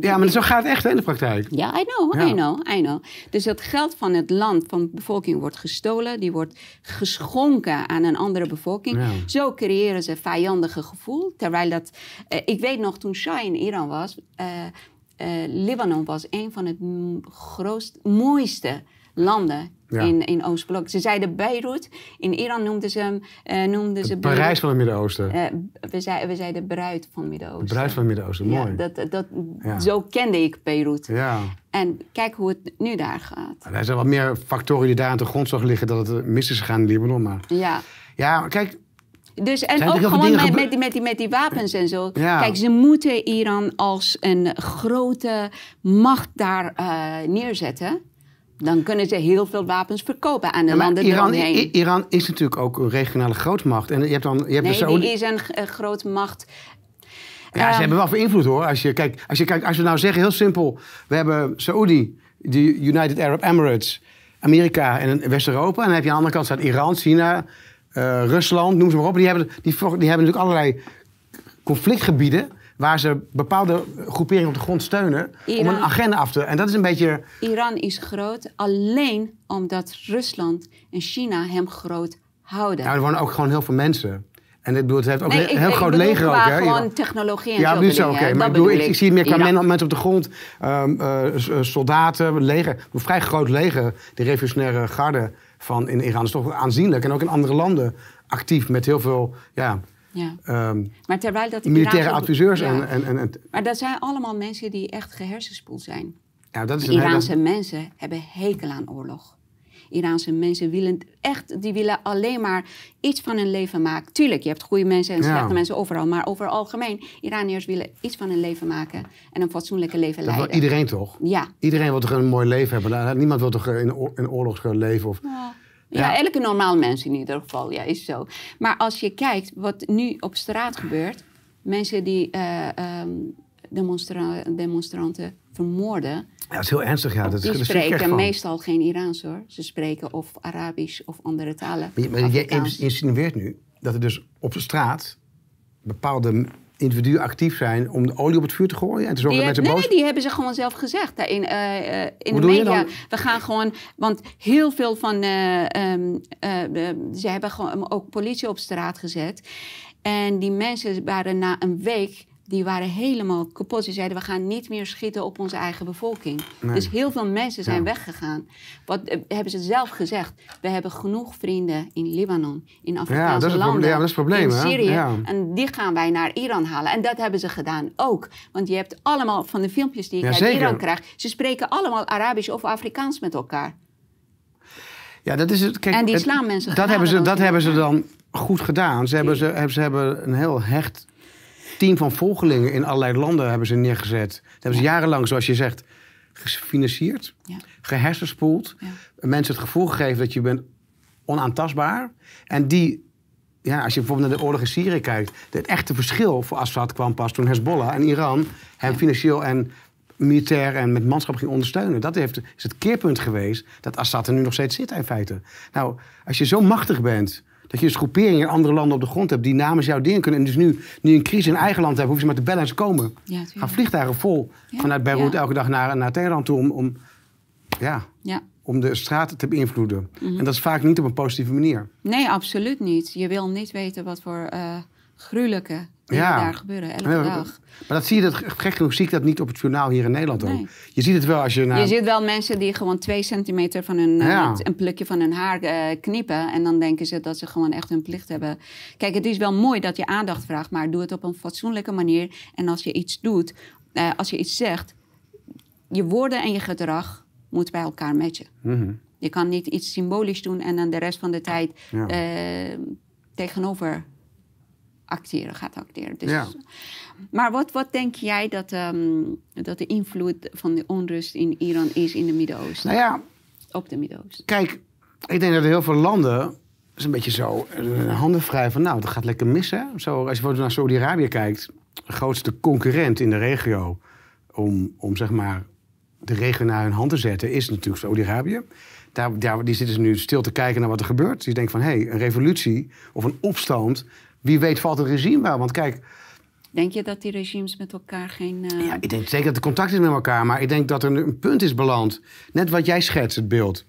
Speaker 2: Ja, maar zo gaat het echt hè, in de praktijk.
Speaker 1: Ja, I know,
Speaker 2: Ja.
Speaker 1: I know, I know. Dus het geld van het land, van de bevolking wordt gestolen. Die wordt geschonken aan een andere bevolking.
Speaker 2: Ja.
Speaker 1: Zo creëren ze vijandige gevoel. Terwijl dat... eh, ik weet nog, toen Shah in Iran was... eh, eh, Libanon was een van het mm, grootst, mooiste landen
Speaker 2: Ja.
Speaker 1: in, in Oostblok. Ze zeiden Beirut. In Iran noemden ze hem... eh, noemden ze
Speaker 2: Parijs
Speaker 1: Beirut-
Speaker 2: van het Midden-Oosten.
Speaker 1: eh, we, zeiden, we zeiden bruid van Midden-Oosten.
Speaker 2: De bruid van het Midden-Oosten,
Speaker 1: Ja,
Speaker 2: mooi.
Speaker 1: dat, dat,
Speaker 2: Ja.
Speaker 1: Zo kende ik Beirut.
Speaker 2: Ja.
Speaker 1: En kijk hoe het nu daar gaat.
Speaker 2: Er zijn wat meer factoren die daar aan de grondslag liggen dat het mis is gegaan in Libanon. Maar
Speaker 1: Ja.
Speaker 2: ja, kijk,
Speaker 1: Dus, en ook gewoon met, met, die, met, die, met die wapens en zo.
Speaker 2: Ja.
Speaker 1: Kijk, ze moeten Iran als een grote macht daar eh, neerzetten. Dan kunnen ze heel veel wapens verkopen aan de
Speaker 2: ja,
Speaker 1: landen
Speaker 2: Iran. I- Iran is natuurlijk ook een regionale grootmacht. En je hebt dan je hebt de
Speaker 1: nee, die is een eh, grote macht.
Speaker 2: Ja, ze
Speaker 1: Ehm,
Speaker 2: hebben wel veel invloed hoor. Als je, kijk, als je kijkt, als we nou zeggen, heel simpel. We hebben Saoedi, de United Arab Emirates, Amerika en West-Europa. En dan heb je aan de andere kant staat Iran, China, eh, Rusland, noem ze maar op. Die hebben, die, die hebben natuurlijk allerlei conflictgebieden waar ze bepaalde groeperingen op de grond steunen om een agenda af te... En dat is een beetje...
Speaker 1: Iran is groot alleen omdat Rusland en China hem groot houden.
Speaker 2: Nou, er wonen ook gewoon heel veel mensen. En ik bedoel, het heeft ook
Speaker 1: Nee,
Speaker 2: een heel
Speaker 1: ik
Speaker 2: groot leger ook. Hè,
Speaker 1: gewoon technologie en
Speaker 2: Ja,
Speaker 1: zo
Speaker 2: oké. Maar ik, bedoel, ik, zie meer qua
Speaker 1: Iran.
Speaker 2: mensen op de grond, eh, soldaten, leger. Een vrij groot leger. De revolutionaire garde van in Iran is toch aanzienlijk. En ook in andere landen actief met heel veel ja,
Speaker 1: Ja.
Speaker 2: ehm,
Speaker 1: Maar terwijl dat
Speaker 2: militaire adviseurs.
Speaker 1: Ja.
Speaker 2: En, en, en, en-
Speaker 1: Maar dat zijn allemaal mensen die echt gehersenspoeld zijn.
Speaker 2: ja, dat is hele-
Speaker 1: Iraanse mensen hebben hekel aan oorlog. Iraanse mensen willen echt, die willen alleen maar iets van hun leven maken. Tuurlijk, je hebt goede mensen en
Speaker 2: Ja.
Speaker 1: slechte mensen overal, maar over het algemeen, Iraniërs willen iets van hun leven maken en een fatsoenlijke leven
Speaker 2: dat
Speaker 1: leiden.
Speaker 2: iedereen toch?
Speaker 1: Ja.
Speaker 2: Iedereen wil toch een mooi leven hebben. Nou, Niemand wil toch in, oor- in oorlog leven. Of,
Speaker 1: Ja.
Speaker 2: Ja.
Speaker 1: Elke normaal mens in ieder geval, ja, is zo. Maar als je kijkt wat nu op straat gebeurt, mensen die eh, ehm, demonstra- demonstranten vermoorden,
Speaker 2: ja, dat is heel ernstig. Ja. Dat is,
Speaker 1: die spreken meestal geen Iraans hoor. Ze spreken of Arabisch of andere talen.
Speaker 2: Maar je, maar insinueert nu dat er dus op de straat bepaalde individuen actief zijn om de olie op het vuur te gooien en te zorgen
Speaker 1: Die,
Speaker 2: dat mensen
Speaker 1: nee,
Speaker 2: boos
Speaker 1: nee, die hebben ze gewoon zelf gezegd. eh, eh, in
Speaker 2: Hoe
Speaker 1: de media. We gaan gewoon. Want heel veel van. eh, ehm, eh, ze hebben gewoon ook politie op straat gezet. En die mensen waren na een week die waren helemaal kapot. Ze zeiden, we gaan niet meer schieten op onze eigen bevolking.
Speaker 2: Nee.
Speaker 1: Dus heel veel mensen zijn
Speaker 2: Ja.
Speaker 1: weggegaan. Wat eh, hebben ze zelf gezegd? We hebben genoeg vrienden in Libanon, in Afrikaanse
Speaker 2: dat is het
Speaker 1: landen,
Speaker 2: probleem- ja, dat is het probleem,
Speaker 1: in
Speaker 2: hè?
Speaker 1: Syrië.
Speaker 2: Ja.
Speaker 1: En die gaan wij naar Iran halen. En dat hebben ze gedaan ook. Want je hebt allemaal van de filmpjes die ik
Speaker 2: Ja,
Speaker 1: uit
Speaker 2: zeker.
Speaker 1: Iran krijg... ze spreken allemaal Arabisch of Afrikaans met elkaar.
Speaker 2: Ja, dat is het. Kijk,
Speaker 1: En die slaan mensen
Speaker 2: Dat hebben ze, dat hebben ze dan goed gedaan. Ze hebben, ze, hebben, ze hebben een heel hecht team van volgelingen in allerlei landen hebben ze neergezet. Dat hebben ze jarenlang, zoals je zegt, gefinancierd,
Speaker 1: Ja.
Speaker 2: gehersenspoeld.
Speaker 1: Ja.
Speaker 2: Mensen het gevoel gegeven dat je bent onaantastbaar. En die, ja, als je bijvoorbeeld naar de oorlog in Syrië kijkt... het echte verschil voor Assad kwam pas toen Hezbollah en Iran... hem financieel en militair en met manschap ging ondersteunen. Dat heeft, is het keerpunt geweest dat Assad er nu nog steeds zit in feite. Nou, als je zo machtig bent... Dat je dus groeperingen in andere landen op de grond hebt die namens jou dingen kunnen. En dus nu, nu een crisis in eigen land hebt, hoef je maar te bellen en ze komen.
Speaker 1: Ja.
Speaker 2: Gaan vliegtuigen vol
Speaker 1: Ja,
Speaker 2: vanuit Beirut
Speaker 1: ja.
Speaker 2: elke dag naar, naar Teheran toe om, om, ja,
Speaker 1: Ja.
Speaker 2: om de straten te beïnvloeden.
Speaker 1: Mhm.
Speaker 2: En dat is vaak niet op een positieve manier.
Speaker 1: Nee, absoluut niet. Je wil niet weten wat voor eh gruwelijke dingen
Speaker 2: Ja.
Speaker 1: daar gebeuren elke
Speaker 2: Ja,
Speaker 1: dag.
Speaker 2: Maar dat zie je, dat, gek genoeg zie ik dat niet op het journaal hier in Nederland ook.
Speaker 1: Nee.
Speaker 2: Je ziet het wel als je naar...
Speaker 1: Je ziet wel mensen die gewoon twee centimeter van hun, eh,
Speaker 2: Ja.
Speaker 1: een plukje van hun haar eh, knippen. En dan denken ze dat ze gewoon echt hun plicht hebben. Kijk, het is wel mooi dat je aandacht vraagt, maar doe het op een fatsoenlijke manier. En als je iets doet, eh, als je iets zegt, je woorden en je gedrag moet bij elkaar matchen.
Speaker 2: Mhm.
Speaker 1: Je kan niet iets symbolisch doen en dan de rest van de tijd tegenover acteren, gaat acteren. Dus,
Speaker 2: Ja.
Speaker 1: Maar wat, wat denk jij dat, ehm, dat de invloed van de onrust in Iran is in de Midden-Oosten?
Speaker 2: Nou ja,
Speaker 1: Op de Midden-Oosten.
Speaker 2: kijk, ik denk dat heel veel landen... is een beetje zo handen vrij van... nou, dat gaat lekker mis, hè? Zo, als je bijvoorbeeld naar Saudi-Arabië kijkt... de grootste concurrent in de regio... om, om zeg maar de regio naar hun hand te zetten... is natuurlijk Saudi-Arabië. Daar, daar, die zitten ze nu stil te kijken naar wat er gebeurt. Die denken van, hé, hey, een revolutie of een opstand... wie weet valt het regime wel. Want kijk,
Speaker 1: Denk je dat die regimes met elkaar geen... eh,
Speaker 2: Ja, ik denk zeker dat er contact is met elkaar, maar ik denk dat er een punt is beland. Net wat jij schetst, het beeld.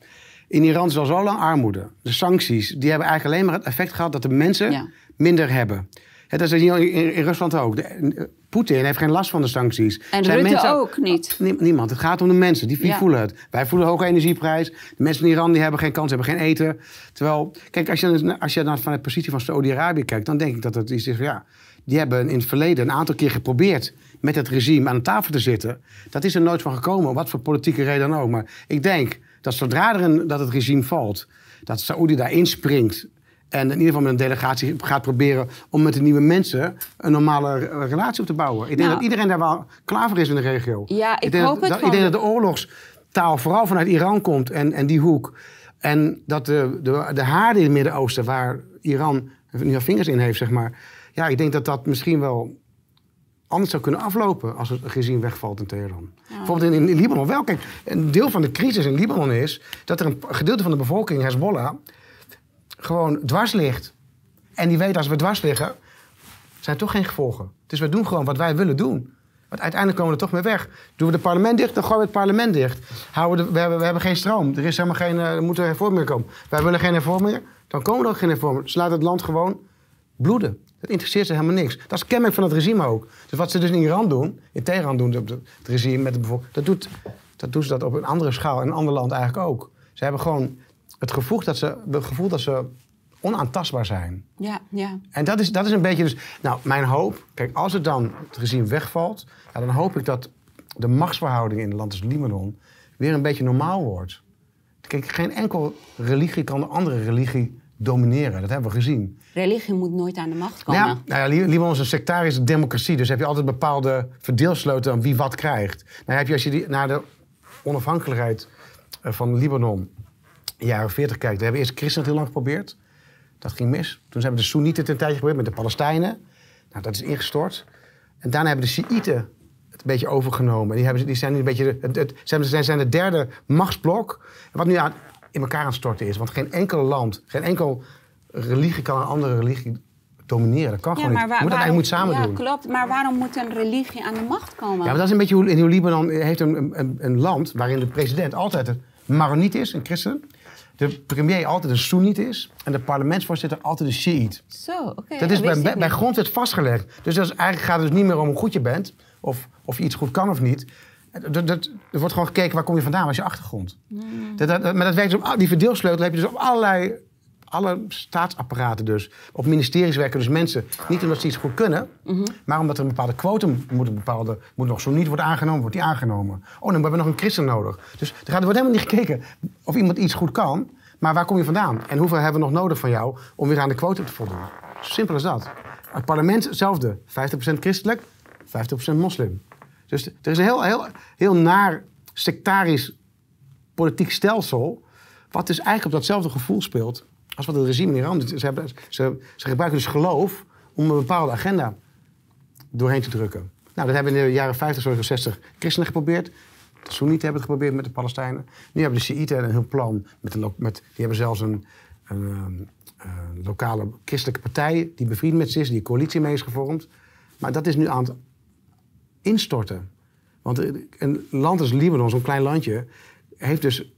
Speaker 2: In Iran is al zo lang armoede. De sancties, die hebben eigenlijk alleen maar het effect gehad dat de mensen
Speaker 1: Ja.
Speaker 2: minder hebben. Dat is in, Rusland ook. De- Poetin heeft geen last van de sancties.
Speaker 1: En
Speaker 2: Zijn
Speaker 1: Rutte
Speaker 2: mensen-
Speaker 1: ook niet.
Speaker 2: Nie- niemand. Het gaat om de mensen. Die, die
Speaker 1: Ja.
Speaker 2: voelen het. Wij voelen hoge energieprijs. De mensen in Iran die hebben geen kans, hebben geen eten. Terwijl, kijk, als je, als je naar van de positie van Saudi-Arabië kijkt, dan denk ik dat het iets is. Ja, die hebben in het verleden een aantal keer geprobeerd met het regime aan de tafel te zitten. Dat is er nooit van gekomen, wat voor politieke reden dan ook. Maar ik denk dat zodra er een, dat het regime valt, dat Saudi daar inspringt. En in ieder geval met een delegatie gaat proberen om met de nieuwe mensen een normale re- relatie op te bouwen. Ik denk
Speaker 1: Nou.
Speaker 2: dat iedereen daar wel klaar voor is in de regio.
Speaker 1: Ja, ik
Speaker 2: denk
Speaker 1: hoop
Speaker 2: dat,
Speaker 1: het
Speaker 2: dat-
Speaker 1: van-
Speaker 2: Ik denk dat de oorlogstaal vooral vanuit Iran komt en, en die hoek. En dat de, de, de haarden in het Midden-Oosten, waar Iran nu vingers in heeft, zeg maar. Ja, ik denk dat dat misschien wel anders zou kunnen aflopen als het regime wegvalt in Teheran. Bijvoorbeeld in, in Libanon wel. Kijk, een deel van de crisis in Libanon is dat er een gedeelte van de bevolking, Hezbollah, gewoon dwars ligt. En die weet als we dwars liggen, zijn toch geen gevolgen. Dus we doen gewoon wat wij willen doen. Want uiteindelijk komen we er toch mee weg. Doen we het parlement dicht, dan gooien we het parlement dicht. Houden we, we, hebben, we hebben geen stroom. Er is helemaal geen, eh, er moeten hervormingen komen. Wij willen geen hervormingen, dan komen er ook geen hervormingen. Dus laat het land gewoon bloeden. Dat interesseert ze helemaal niks. Dat is kenmerk van het regime ook. Dus wat ze dus in Iran doen, in Teheran doen, het regime met de bevolking, dat, doet, dat doen ze dat op een andere schaal in een ander land eigenlijk ook. Ze hebben gewoon het gevoel dat ze, het gevoel dat ze onaantastbaar zijn.
Speaker 1: Ja, ja.
Speaker 2: En dat is, dat is een beetje dus... Nou, mijn hoop... Kijk, als het dan het regime wegvalt... Ja, dan hoop ik dat de machtsverhouding in een land als Libanon... weer een beetje normaal wordt. Kijk, geen enkel religie kan de andere religie domineren. Dat hebben we gezien.
Speaker 1: Religie moet nooit aan de macht komen.
Speaker 2: Nou ja, nou ja, Li- Libanon is een sectarische democratie. Dus heb je altijd bepaalde verdeelsleuten aan wie wat krijgt. Nou heb je als je die, naar de onafhankelijkheid eh, van Libanon... jaren 40 kijkt... We hebben eerst christenen heel lang geprobeerd. Dat ging mis. Toen hebben de Soenieten een tijdje geprobeerd met de Palestijnen. Nou, dat is ingestort. En daarna hebben de Shiiten het een beetje overgenomen. Die, hebben, die zijn nu een beetje... Het, het, zijn, zijn, zijn de derde machtsblok. Wat nu aan, in elkaar aan het storten is. Want geen enkel land, geen enkel religie kan een andere religie domineren. Dat kan gewoon niet. Je moet dat eigenlijk moet samen
Speaker 1: ja,
Speaker 2: doen.
Speaker 1: klopt. Maar waarom moet een religie aan de macht komen?
Speaker 2: Ja, maar dat is een beetje hoe in Libanon heeft een, een, een land waarin de president altijd een Maroniet is, een christen. De premier altijd een Soeniet is en de parlementsvoorzitter altijd een Shiite.
Speaker 1: Zo, oké.
Speaker 2: Dat is bij, bij, grondwet vastgelegd. Dus dat is, eigenlijk gaat het dus niet meer om hoe goed je bent of, of je iets goed kan of niet. Dat, dat, er wordt gewoon gekeken waar kom je vandaan, wat is je achtergrond.
Speaker 1: Hmm.
Speaker 2: Dat, dat, maar dat werkt dus op, die verdeelsleutel heb je dus op allerlei alle staatsapparaten dus. Op ministeries werken dus mensen niet omdat ze iets goed kunnen, maar omdat er een bepaalde quotum moet, een bepaalde, moet nog zo niet worden aangenomen, wordt die aangenomen. Oh, dan hebben we nog een christen nodig. Dus er, wordt helemaal niet gekeken of iemand iets goed kan, maar waar kom je vandaan? En hoeveel hebben we nog nodig van jou om weer aan de quotum te voldoen? Simpel als dat. Het parlement hetzelfde. 50% christelijk, 50% moslim. Dus er is een heel, heel, heel naar sectarisch politiek stelsel. wat dus eigenlijk op datzelfde gevoel speelt. Als wat het regime in Iran doet. Ze, hebben, ze, ze gebruiken dus geloof om een bepaalde agenda doorheen te drukken. Nou, dat hebben in de jaren 50, sorry, 60 christenen geprobeerd. De Soenieten hebben het geprobeerd met de Palestijnen. Nu hebben de Shiiten een heel plan. Met lo- met, die hebben zelfs een, een, ehm, eh, lokale christelijke partij die bevriend met ze is, die een coalitie mee is gevormd. Maar dat is nu aan het instorten. Want een land als Libanon, zo'n klein landje, heeft dus,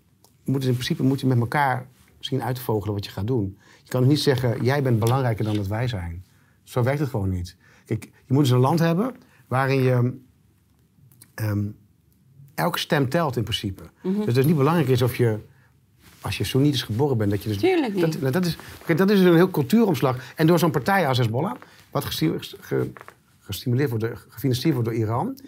Speaker 2: moet dus in principe moet je met elkaar zien uit te vogelen wat je gaat doen. Je kan niet zeggen, jij bent belangrijker dan dat wij zijn. Zo werkt het gewoon niet. Kijk, je moet dus een land hebben waarin je ehm, elke stem telt in principe. Dus het is niet belangrijk is of je, als je Soenitisch geboren bent, dat je dus...
Speaker 1: Tuurlijk niet.
Speaker 2: Dat, nou, dat, is, kijk, dat is dus een heel cultuuromslag. En door zo'n partij als Hezbollah, wat gesti- ge- gestimuleerd wordt, gefinancierd wordt door Iran,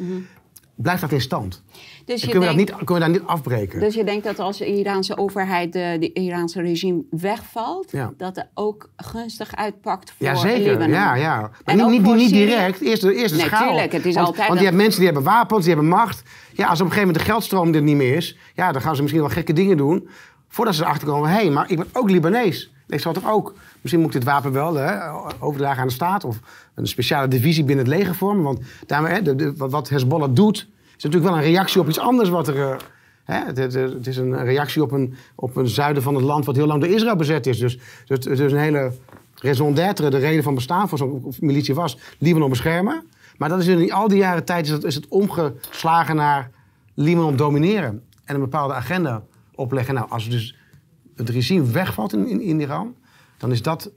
Speaker 2: blijft dat in stand.
Speaker 1: Dus je,
Speaker 2: kunnen we, dat niet, kunnen we dat niet afbreken.
Speaker 1: dus je denkt dat als de Iraanse overheid, de, de Iraanse regime wegvalt,
Speaker 2: Ja.
Speaker 1: dat het ook gunstig uitpakt voor
Speaker 2: ja, zeker.
Speaker 1: Libanon?
Speaker 2: Ja, ja. Maar
Speaker 1: En
Speaker 2: niet, niet, niet direct. Eerst de, eerst de
Speaker 1: Nee,
Speaker 2: schaal.
Speaker 1: tuurlijk, het is
Speaker 2: want,
Speaker 1: altijd
Speaker 2: Want je hebt mensen die hebben wapens, die hebben macht. Ja, als op een gegeven moment de geldstroom er niet meer is... Ja, dan gaan ze misschien wel gekke dingen doen... voordat ze erachter komen... hé, hey, maar ik ben ook Libanees. Ik zal toch ook... Misschien moet ik dit wapen wel hè, overdragen aan de staat... of een speciale divisie binnen het leger vormen. Want daarmee, hè, wat- Hezbollah doet... is natuurlijk wel een reactie op iets anders wat er... eh, Hè, het, is een reactie op een, op een zuiden van het land wat heel lang door Israël bezet is. Dus het, is een hele raison d'être, de reden van bestaan van zo'n militie was Libanon beschermen. Maar dat is in al die jaren tijd is het, is het omgeslagen naar Libanon domineren en een bepaalde agenda opleggen. Nou, als dus het regime wegvalt in, in, in Iran, dan is dat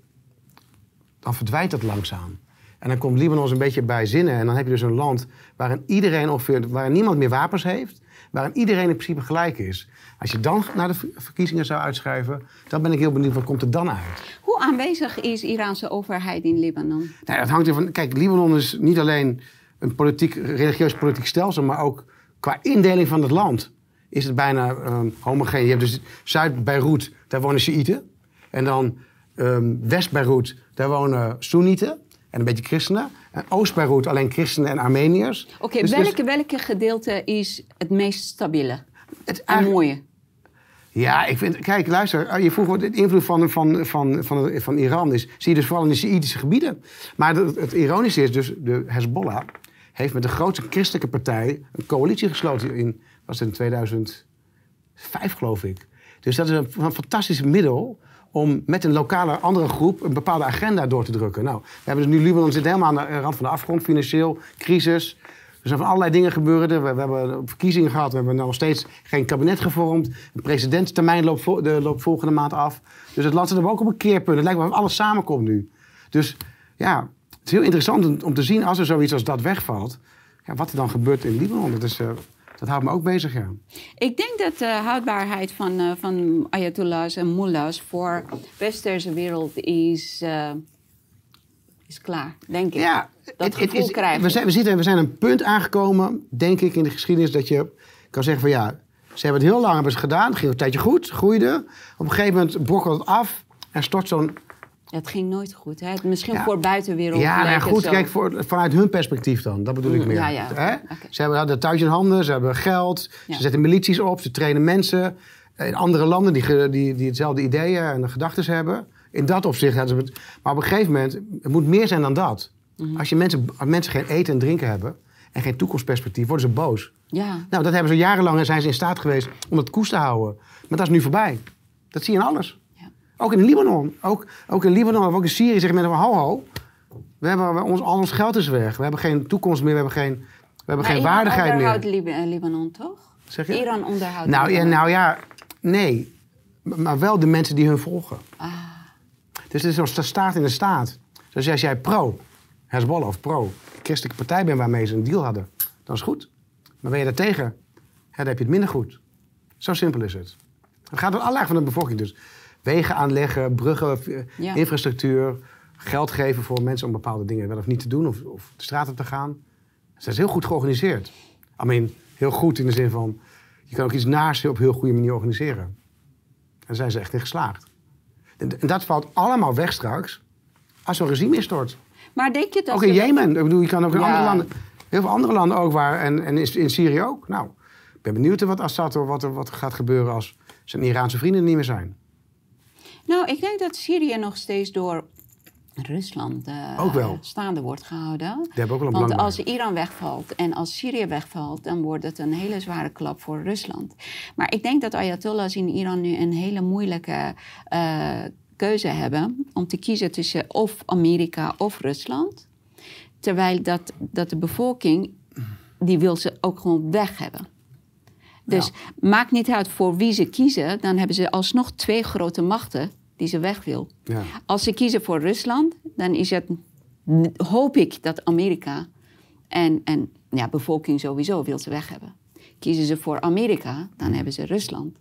Speaker 2: dan verdwijnt dat langzaam. En dan komt Libanon een beetje bij zinnen. En dan heb je dus een land waarin iedereen ongeveer, waarin niemand meer wapens heeft. Waarin iedereen in principe gelijk is. Als je dan naar de ver- verkiezingen zou uitschrijven, dan ben ik heel benieuwd wat komt er dan uit.
Speaker 1: Hoe aanwezig is de Iraanse overheid in Libanon?
Speaker 2: Nou, dat hangt ervan. Kijk, Libanon is niet alleen een politiek, religieus politiek stelsel, maar ook qua indeling van het land is het bijna ehm, homogeen. Je hebt dus Zuid-Beirut, daar wonen Shiiten. En dan ehm, West-Beirut, daar wonen Soenieten en een beetje christenen. En Oost-Beirut alleen christenen en Armeniërs.
Speaker 1: Oké,
Speaker 2: Dus- dus
Speaker 1: welke, welke gedeelte is het meest stabiele
Speaker 2: het
Speaker 1: en mooie?
Speaker 2: Ja, ik vind, kijk, luister, eh, je vroeg wat de invloed van, van, van, van, van Iran is. Zie je dus vooral in de Sjiitische gebieden. Maar het, het ironische is dus, de Hezbollah heeft met de grootste christelijke partij een coalitie gesloten in, was in 2005 geloof ik. Dus dat is een, fantastisch middel om met een lokale andere groep een bepaalde agenda door te drukken. Nou, we hebben dus nu Libanon zit helemaal aan de rand van de afgrond, financieel, crisis. Er zijn van allerlei dingen gebeurd. We, hebben verkiezingen gehad. We hebben nog steeds geen kabinet gevormd. De presidentstermijn loopt, de, loopt volgende maand af. Dus het land zit ook op een keerpunt. Het lijkt wel of alles samenkomt nu. Dus ja, het is heel interessant om, om te zien als er zoiets als dat wegvalt. Ja, wat er dan gebeurt in Libanon. Dat, is, eh, dat houdt me ook bezig, ja.
Speaker 1: Ik denk dat de houdbaarheid van, eh, van ayatollahs en mullahs voor de westerse wereld is, eh, is klaar, denk ik.
Speaker 2: Ja,
Speaker 1: dat
Speaker 2: het- het
Speaker 1: gevoel krijgen.
Speaker 2: we zijn, we, zitten, we zijn een punt aangekomen, denk ik, in de geschiedenis... dat je kan zeggen van ja, ze hebben het heel lang hebben ze gedaan. Het ging een tijdje goed, groeide. Op een gegeven moment brokkelt het af en stort zo'n...
Speaker 1: Het ging nooit goed. Hè? Misschien
Speaker 2: Ja.
Speaker 1: voor buitenwereld.
Speaker 2: Ja, nou
Speaker 1: lijkt het
Speaker 2: goed,
Speaker 1: zo.
Speaker 2: kijk, voor, vanuit hun perspectief dan. Dat bedoel ik
Speaker 1: Mm,
Speaker 2: meer.
Speaker 1: ja, ja,
Speaker 2: Hè? Ze hebben hadden thuis in handen, ze hebben geld, ze zetten milities op, ze trainen mensen. In andere landen die, die, die hetzelfde ideeën en gedachten hebben. In dat opzicht hadden ze het. Maar op een gegeven moment, het moet meer zijn dan dat.
Speaker 1: Mhm.
Speaker 2: Als, je mensen, als mensen geen eten en drinken hebben en geen toekomstperspectief, worden ze boos.
Speaker 1: Ja,
Speaker 2: Nou, dat hebben ze jarenlang en zijn ze in staat geweest om het koers te houden. Maar dat is nu voorbij. Dat zie je in alles.
Speaker 1: Ja.
Speaker 2: Ook in Libanon. Ook, ook in Libanon, maar ook in Syrië zeggen mensen ho ho. We hebben, we- ons, al ons geld is weg. We hebben geen toekomst meer. We hebben geen, we hebben
Speaker 1: Maar
Speaker 2: geen
Speaker 1: Iran
Speaker 2: waardigheid
Speaker 1: onderhoudt
Speaker 2: meer.
Speaker 1: Lib- eh, Libanon, toch?
Speaker 2: Zeg je?
Speaker 1: Iran onderhoudt
Speaker 2: Nou ja,
Speaker 1: Libanon.
Speaker 2: nou ja, nee. Maar wel de mensen die hun volgen.
Speaker 1: Ah,
Speaker 2: Dus het is zo'n staat in de staat. Dus als jij pro Hezbollah of pro christelijke partij bent waarmee ze een deal hadden, dan is het goed. Maar ben je daartegen, ja, dan heb je het minder goed. Zo simpel is het. Het gaat om alle lagen van de bevolking. Dus wegen aanleggen, bruggen, eh,
Speaker 1: Ja.
Speaker 2: infrastructuur, geld geven voor mensen om bepaalde dingen wel of niet te doen of, of de straat op te gaan. Dus dat is heel goed georganiseerd. I mean, heel goed in de zin van, je kan ook iets naars op een heel goede manier organiseren. En daar zijn ze echt in geslaagd. En, en dat valt allemaal weg straks als zo'n regime instort.
Speaker 1: maar denk je dat
Speaker 2: Ook in
Speaker 1: ze-
Speaker 2: Jemen. Ik bedoel, je kan ook in
Speaker 1: Ja.
Speaker 2: andere landen. Heel veel andere landen ook waar. En, en in, in Syrië ook. Nou, ik ben benieuwd wat Assad wat er, wat er gaat gebeuren als zijn Iraanse vrienden niet meer zijn.
Speaker 1: Nou, ik denk dat Syrië nog steeds door Rusland
Speaker 2: wel.
Speaker 1: staande wordt gehouden.
Speaker 2: Die hebben ook wel een
Speaker 1: Want als. Iran wegvalt en als Syrië wegvalt, dan wordt het een hele zware klap voor Rusland. Maar ik denk dat Ayatollahs in Iran nu een hele moeilijke eh, keuze hebben om te kiezen tussen of Amerika of Rusland. Terwijl dat, dat de bevolking, die wil ze ook gewoon weg hebben. Dus maakt niet uit voor wie ze kiezen, dan hebben ze alsnog twee grote machten die ze weg wil.
Speaker 2: Ja.
Speaker 1: Als ze kiezen voor Rusland, dan is het, hoop ik dat Amerika en, en ja, bevolking sowieso wil ze weg hebben. Kiezen ze voor Amerika, dan hebben ze Rusland.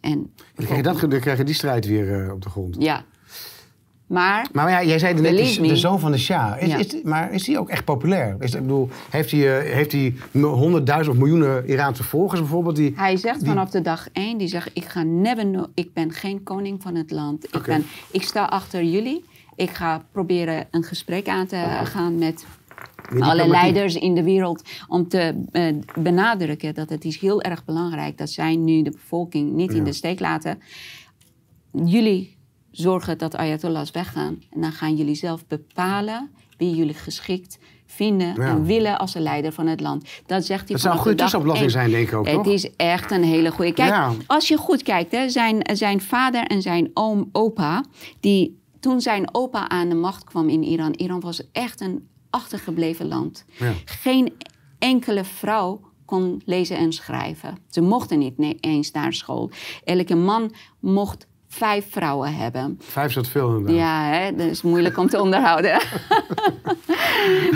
Speaker 1: En
Speaker 2: Dan krijg je, dat, dan krijg je die strijd weer eh, op de grond.
Speaker 1: ja. Maar
Speaker 2: Maar ja, jij zei net, de, de zoon van de Shah. Is,
Speaker 1: Ja.
Speaker 2: is, maar is hij ook echt populair? Is, ik bedoel, heeft hij, eh, heeft hij honderdduizend of miljoenen Iraanse volgers bijvoorbeeld? Die,
Speaker 1: hij zegt
Speaker 2: die-
Speaker 1: vanaf de dag één, die zegt, ik ga never ik ben geen koning van het land. Ik, ben, ik sta achter jullie. Ik ga proberen een gesprek aan te gaan met
Speaker 2: die
Speaker 1: alle leiders in de wereld om te eh, benadrukken dat het is heel erg belangrijk dat zij nu de bevolking niet in de steek laten. Jullie zorgen dat Ayatollahs weggaan en dan gaan jullie zelf bepalen wie jullie geschikt vinden
Speaker 2: Ja.
Speaker 1: en willen als de leider van het land. Dat zegt hij
Speaker 2: Dat zou een goede tussenoplossing zijn, denk ik ook,
Speaker 1: Het
Speaker 2: toch?
Speaker 1: is echt een hele goede. Kijk,
Speaker 2: Ja.
Speaker 1: als je goed kijkt, hè, zijn, zijn vader en zijn oom, opa, die toen zijn opa aan de macht kwam in Iran, Iran was echt een achtergebleven land.
Speaker 2: Ja.
Speaker 1: Geen enkele vrouw kon lezen en schrijven. Ze mochten niet eens naar school. Elke man mocht vijf vrouwen hebben.
Speaker 2: Vijf is dat veel inderdaad.
Speaker 1: Ja, hè? dat is moeilijk om te (laughs) onderhouden.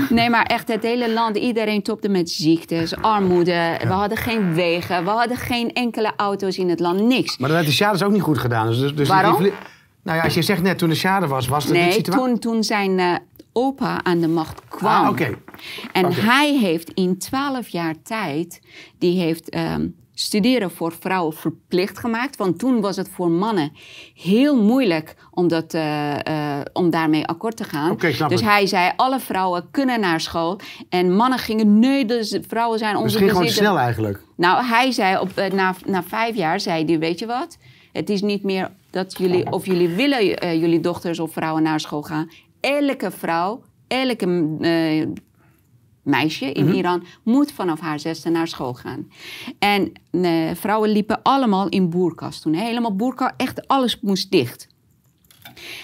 Speaker 1: nee, maar echt het hele land, iedereen topte met ziektes, armoede. We hadden geen wegen, we hadden geen enkele auto's in het land, niks.
Speaker 2: Maar dat heeft de Shah dus ook niet goed gedaan. Dus, dus die-
Speaker 1: Waarom?
Speaker 2: die- nou ja, als je zegt net toen de Shah er was, was het niet
Speaker 1: Nee,
Speaker 2: situatie.
Speaker 1: toen, toen zijn eh, opa aan de macht kwam.
Speaker 2: Ah, oké.
Speaker 1: En hij heeft in twaalf jaar tijd, die heeft ehm, studeren voor vrouwen verplicht gemaakt. Want toen was het voor mannen heel moeilijk om, dat, eh, eh, om daarmee akkoord te gaan. Dus
Speaker 2: het.
Speaker 1: hij zei, alle vrouwen kunnen naar school. En mannen gingen, nee, dus vrouwen zijn onze
Speaker 2: Dus het ging gewoon snel eigenlijk.
Speaker 1: Nou, hij zei op, eh, na, na vijf jaar, zei hij, weet je wat? Het is niet meer dat jullie, of jullie willen jullie dochters of vrouwen naar school gaan. Elke vrouw, elke meisje in Iran moet vanaf haar zesde naar school gaan. En eh, vrouwen liepen allemaal in boerkas toen. Helemaal boerka, echt alles moest dicht.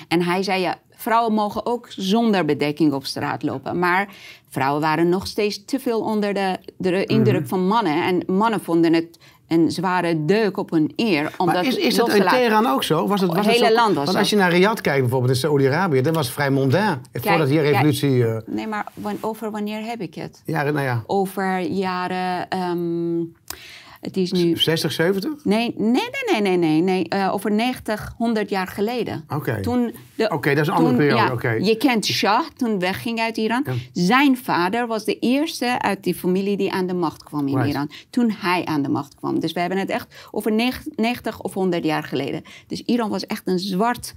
Speaker 1: En hij zei, ja, vrouwen mogen ook zonder bedekking op straat lopen. Maar vrouwen waren nog steeds te veel onder de, de indruk
Speaker 2: Mhm.
Speaker 1: van mannen. En mannen vonden het een zware deuk op hun eer. Om
Speaker 2: Maar is, is dat in. Teheran ook zo? Was het, was
Speaker 1: Het hele
Speaker 2: zo?
Speaker 1: land was
Speaker 2: Want als je naar Riyadh kijkt, bijvoorbeeld in Saoedi-Arabië, dat was vrij mondain. Voordat die revolutie... eh,
Speaker 1: Nee, maar over wanneer heb ik het?
Speaker 2: ja, nou ja,
Speaker 1: Over jaren... ehm, het is nu...
Speaker 2: 60, 70?
Speaker 1: Nee, nee, nee, nee, nee, nee. eh, over 90, 100 jaar geleden.
Speaker 2: Oké.
Speaker 1: Toen
Speaker 2: Oké, dat is een andere
Speaker 1: toen-
Speaker 2: periode,
Speaker 1: ja. Je kent Shah, toen wegging uit Iran.
Speaker 2: Ja.
Speaker 1: Zijn vader was de eerste uit die familie die aan de macht kwam in
Speaker 2: Right.
Speaker 1: Iran. Toen hij aan de macht kwam. Dus we hebben het echt over 90 of 100 jaar geleden. Dus Iran was echt een zwart,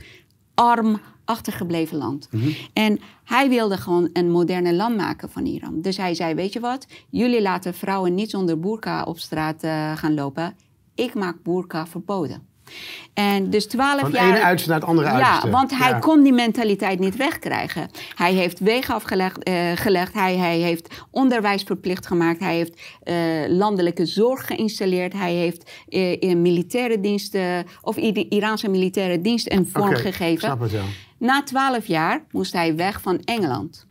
Speaker 1: arm, achtergebleven land.
Speaker 2: Mhm.
Speaker 1: En hij wilde gewoon een moderne land maken van Iran. Dus hij zei, weet je wat? Jullie laten vrouwen niet zonder boerka op straat eh, gaan lopen. Ik maak boerka verboden. En dus twaalf
Speaker 2: Van het
Speaker 1: jaar...
Speaker 2: ene uiterste naar het andere uiterste.
Speaker 1: Ja, want hij
Speaker 2: Ja.
Speaker 1: kon die mentaliteit niet wegkrijgen. Hij heeft wegen afgelegd, eh, gelegd. Hij, hij heeft onderwijs verplicht gemaakt. Hij heeft eh, landelijke zorg geïnstalleerd. Hij heeft eh, in militaire diensten, of Iraanse militaire dienst een vorm
Speaker 2: Oké,
Speaker 1: gegeven.
Speaker 2: snap het, ja.
Speaker 1: Na twaalf jaar moest hij weg van Engeland.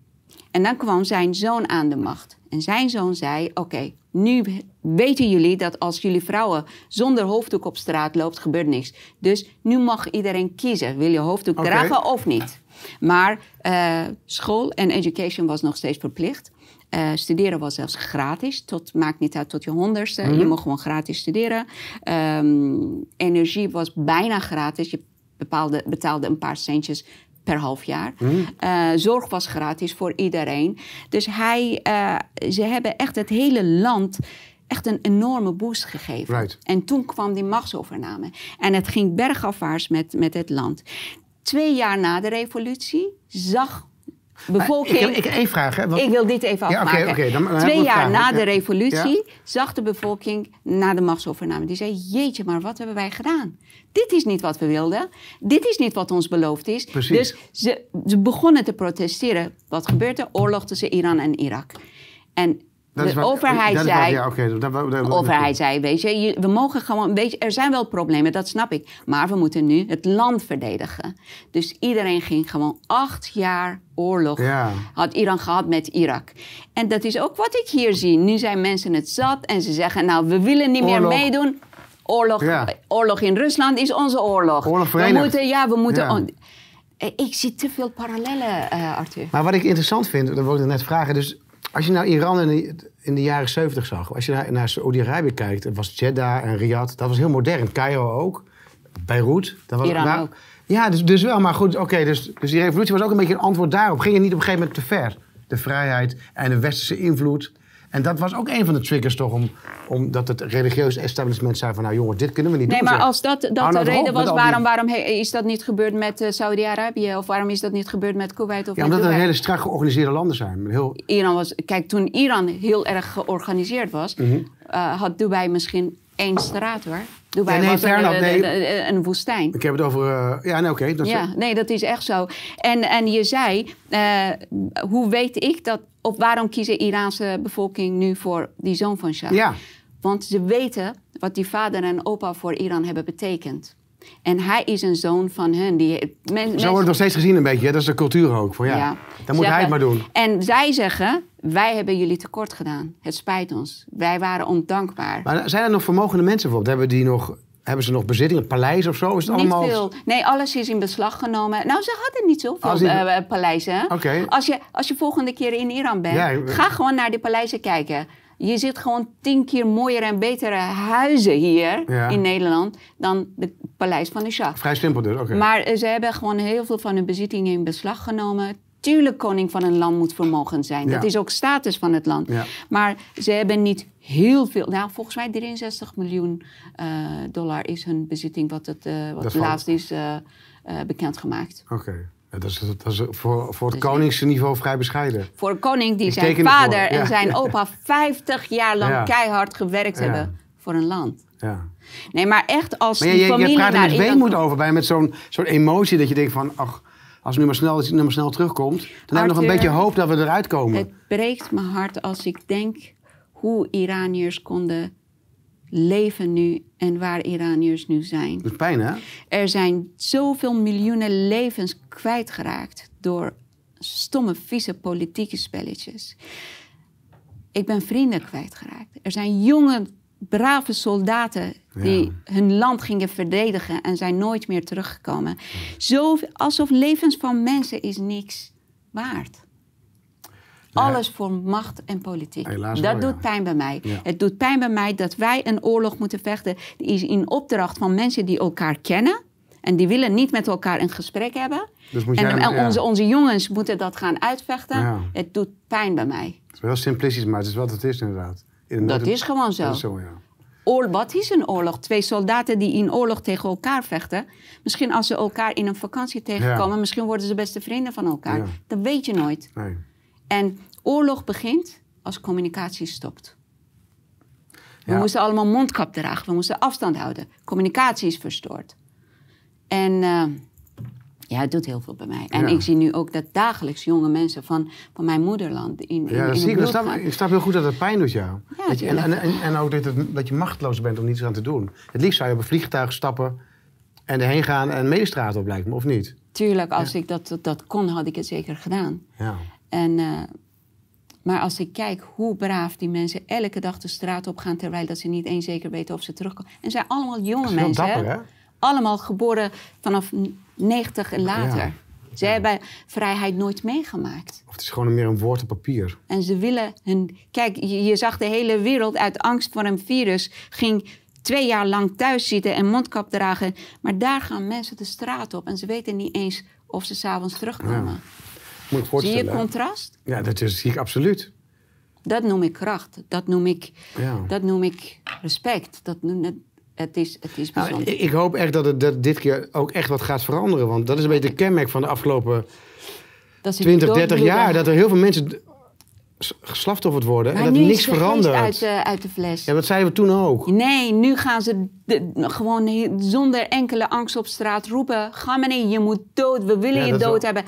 Speaker 1: En dan kwam zijn zoon aan de macht. En zijn zoon zei: Oké, nu weten jullie dat als jullie vrouwen zonder hoofddoek op straat loopt, gebeurt niks. Dus nu mag iedereen kiezen: wil je hoofddoek dragen of niet? Maar eh, school en education was nog steeds verplicht. Eh, studeren was zelfs gratis. Tot, maakt niet uit tot je honderdste. Je mocht gewoon gratis studeren. Ehm, energie was bijna gratis. Je bepaalde, betaalde een paar centjes per half jaar. Eh, zorg was gratis voor iedereen. Dus hij, ze hebben echt het hele land echt een enorme boost gegeven.
Speaker 2: Right.
Speaker 1: En toen kwam die machtsovername. En het ging bergafwaarts met, met het land. Twee jaar na de revolutie zag bevolking...
Speaker 2: Ik, ik, ik één vraag. Hè, want-
Speaker 1: Ik wil dit even
Speaker 2: Ja,
Speaker 1: afmaken.
Speaker 2: dan- dan
Speaker 1: Twee
Speaker 2: we
Speaker 1: jaar
Speaker 2: vragen.
Speaker 1: na de
Speaker 2: Ja.
Speaker 1: revolutie zag de bevolking na de machtsovername. Die zei, jeetje, maar wat hebben wij gedaan? Dit is niet wat we wilden. Dit is niet wat ons beloofd is.
Speaker 2: Precies.
Speaker 1: Dus ze, ze begonnen te protesteren. Wat gebeurt er? Oorlog tussen Iran en Irak. En
Speaker 2: Dat is
Speaker 1: de overheid
Speaker 2: dat is wat-
Speaker 1: zei...
Speaker 2: ja, dat-
Speaker 1: zei, weet je, je- we mogen gewoon, weet je, er zijn wel problemen, dat snap ik. Maar we moeten nu het land verdedigen. Dus iedereen ging gewoon acht jaar oorlog.
Speaker 2: Ja.
Speaker 1: Had Iran gehad met Irak. En dat is ook wat ik hier zie. Nu zijn mensen het zat en ze zeggen, nou, we willen niet meer meedoen. Oorlog,
Speaker 2: Ja.
Speaker 1: oorlog in Rusland is onze oorlog.
Speaker 2: Oorlog
Speaker 1: we moeten, ja, we moeten. Ik zie te veel parallellen, eh, Arthur.
Speaker 2: Maar wat ik interessant vind, dat wilde ik net vragen. Dus als je nou Iran in de, in de jaren 70 zag, als je naar, naar Saoedi-Arabië kijkt, het was Jeddah en Riyadh, dat was heel modern. Cairo ook, Beirut. Dat was,
Speaker 1: Iran ook.
Speaker 2: Ja, dus, dus wel, maar goed, oké. dus, dus die revolutie was ook een beetje een antwoord daarop. Ging je niet op een gegeven moment te ver? De vrijheid en de westerse invloed. En dat was ook een van de triggers toch, om, omdat het religieuze establishment zei van, nou jongen, dit kunnen we niet
Speaker 1: Nee,
Speaker 2: doen.
Speaker 1: maar
Speaker 2: zeg.
Speaker 1: als dat, dat de reden was, waarom, waarom he- is dat niet gebeurd met eh, Saudi-Arabië? Of waarom is dat niet gebeurd met Kuwait? Of
Speaker 2: Ja, omdat het hele strak georganiseerde landen zijn. Heel,
Speaker 1: Iran was, kijk, toen Iran heel erg georganiseerd was,
Speaker 2: Mhm.
Speaker 1: eh, had Dubai misschien één straat hoor. Dubai
Speaker 2: Ja, nee,
Speaker 1: was
Speaker 2: fair
Speaker 1: een,
Speaker 2: nee.
Speaker 1: een, woestijn.
Speaker 2: ik heb het over... eh, ja, nee, oké. dat is-
Speaker 1: Ja, nee, dat is echt zo. En, en je zei, eh, hoe weet ik dat, of waarom kiest de Iraanse bevolking nu voor die zoon van Shah?
Speaker 2: Ja.
Speaker 1: Want ze weten wat die vader en opa voor Iran hebben betekend. En hij is een zoon van hun. Die, men,
Speaker 2: Zo wordt het nog steeds gezien een beetje. hè? Dat is de cultuur ook. Van, ja,
Speaker 1: Ja.
Speaker 2: Dan moet hij het maar doen.
Speaker 1: En zij zeggen, wij hebben jullie tekort gedaan. Het spijt ons. Wij waren ondankbaar.
Speaker 2: Maar zijn er nog vermogende mensen bijvoorbeeld? Hebben, die nog, hebben ze nog bezittingen, een paleis of zo? Is het
Speaker 1: Niet
Speaker 2: allemaal...
Speaker 1: veel. Nee, alles is in beslag genomen. Nou, ze hadden niet zoveel
Speaker 2: die-
Speaker 1: eh, eh, paleizen.
Speaker 2: Oké.
Speaker 1: Als, je, als je volgende keer in Iran bent,
Speaker 2: Ja,
Speaker 1: ga gewoon naar die paleizen kijken. Je ziet gewoon tien keer mooier en betere huizen hier
Speaker 2: Ja.
Speaker 1: in Nederland dan het paleis van de Shah.
Speaker 2: Vrij simpel dus, oké.
Speaker 1: Maar eh, ze hebben gewoon heel veel van hun bezittingen in beslag genomen. Tuurlijk, koning van een land moet vermogend zijn.
Speaker 2: Ja.
Speaker 1: Dat is ook status van het land.
Speaker 2: Ja.
Speaker 1: Maar ze hebben niet heel veel. Nou, volgens mij 63 miljoen eh, dollar is hun bezitting, wat het, eh, wat laatst is bekendgemaakt.
Speaker 2: Oké. Ja, dat is, dat is voor, voor het koningsniveau vrij bescheiden.
Speaker 1: Voor een koning die
Speaker 2: Ik
Speaker 1: zijn vader en zijn opa 50 jaar lang keihard gewerkt hebben voor een land.
Speaker 2: Ja.
Speaker 1: Nee, maar echt als
Speaker 2: Maar je,
Speaker 1: die
Speaker 2: je, je
Speaker 1: familie
Speaker 2: praat er met weemoed over bij, met zo'n zo'n emotie dat je denkt van... Ach, als het nu maar snel, als het nu maar snel terugkomt... dan hebben we nog een beetje hoop dat we eruit komen.
Speaker 1: Het breekt mijn hart als ik denk hoe Iraniërs konden leven nu en waar Iraniërs nu zijn.
Speaker 2: Dat is pijn, hè?
Speaker 1: Er zijn zoveel miljoenen levens kwijtgeraakt door stomme, vieze politieke spelletjes. Ik ben vrienden kwijtgeraakt. Er zijn jonge, brave soldaten die hun land gingen verdedigen en zijn nooit meer teruggekomen. Zo, alsof levens van mensen is niks waard. Alles voor macht en politiek.
Speaker 2: Helaas
Speaker 1: dat
Speaker 2: wel,
Speaker 1: doet
Speaker 2: ja.
Speaker 1: pijn bij mij.
Speaker 2: Ja.
Speaker 1: Het doet pijn bij mij dat wij een oorlog moeten vechten. Die is in opdracht van mensen die elkaar kennen. En die willen niet met elkaar een gesprek hebben.
Speaker 2: Dus moet
Speaker 1: en
Speaker 2: jij-
Speaker 1: en
Speaker 2: ja.
Speaker 1: onze, onze jongens moeten dat gaan uitvechten. Het doet pijn bij mij.
Speaker 2: Het is wel simplistisch, maar het is wat het is inderdaad. In-
Speaker 1: Dat is gewoon zo.
Speaker 2: Dat is zo, ja.
Speaker 1: Oor, wat is een oorlog? Twee soldaten die in oorlog tegen elkaar vechten. Misschien als ze elkaar in een vakantie tegenkomen, misschien worden ze beste vrienden van elkaar. Dat weet je nooit.
Speaker 2: Nee.
Speaker 1: En oorlog begint als communicatie stopt. We
Speaker 2: Ja.
Speaker 1: moesten allemaal mondkap dragen, we moesten afstand houden. Communicatie is verstoord. En eh, ja, het doet heel veel bij mij. En
Speaker 2: Ja.
Speaker 1: ik zie nu ook dat dagelijks jonge mensen van, van mijn moederland in, in,
Speaker 2: Ja, dat
Speaker 1: in
Speaker 2: zie ik. snap,
Speaker 1: gaan.
Speaker 2: ik snap heel goed dat het pijn doet jou.
Speaker 1: Ja,
Speaker 2: dat je, en, en, en, ook dat, het, dat je machteloos bent om niets aan te doen. Het liefst zou je op een vliegtuig stappen en erheen gaan en medestraat op lijkt me, of niet?
Speaker 1: Tuurlijk, als ik dat, dat, dat kon, had ik het zeker gedaan.
Speaker 2: Ja.
Speaker 1: En, eh, maar als ik kijk hoe braaf die mensen elke dag de straat op gaan... terwijl dat ze niet eens zeker weten of ze terugkomen. En zijn allemaal jonge mensen.
Speaker 2: dapper,
Speaker 1: hè?
Speaker 2: hè?
Speaker 1: Allemaal geboren vanaf 90 en later.
Speaker 2: Ja.
Speaker 1: Ze hebben vrijheid nooit meegemaakt.
Speaker 2: Of het is gewoon meer een woord op papier.
Speaker 1: En ze willen hun. Kijk, je, je zag de hele wereld uit angst voor een virus. ging twee jaar lang thuis zitten en mondkap dragen. Maar daar gaan mensen de straat op en ze weten niet eens of ze s'avonds terugkomen.
Speaker 2: Moet
Speaker 1: Zie je contrast?
Speaker 2: Ja, dat is, zie ik absoluut.
Speaker 1: Dat noem ik kracht. Dat noem ik,
Speaker 2: Ja.
Speaker 1: dat noem ik respect. Dat noem, het, het, is, het is
Speaker 2: Nou,
Speaker 1: bijzonder.
Speaker 2: ik, ik hoop echt dat het dat dit keer ook echt wat gaat veranderen. Want dat is een beetje de kenmerk van de afgelopen
Speaker 1: dat ze
Speaker 2: 20, 30
Speaker 1: doodbloeden.
Speaker 2: jaar. Dat er heel veel mensen geslachtofferd worden.
Speaker 1: Maar
Speaker 2: en dat niks verandert.
Speaker 1: Uit, de- uit de fles.
Speaker 2: Ja, dat zeiden we toen ook.
Speaker 1: Nee, nu gaan ze de- gewoon zonder enkele angst op straat roepen: Ga maar niet, je moet dood, we willen
Speaker 2: Ja,
Speaker 1: je dood
Speaker 2: wel-
Speaker 1: hebben.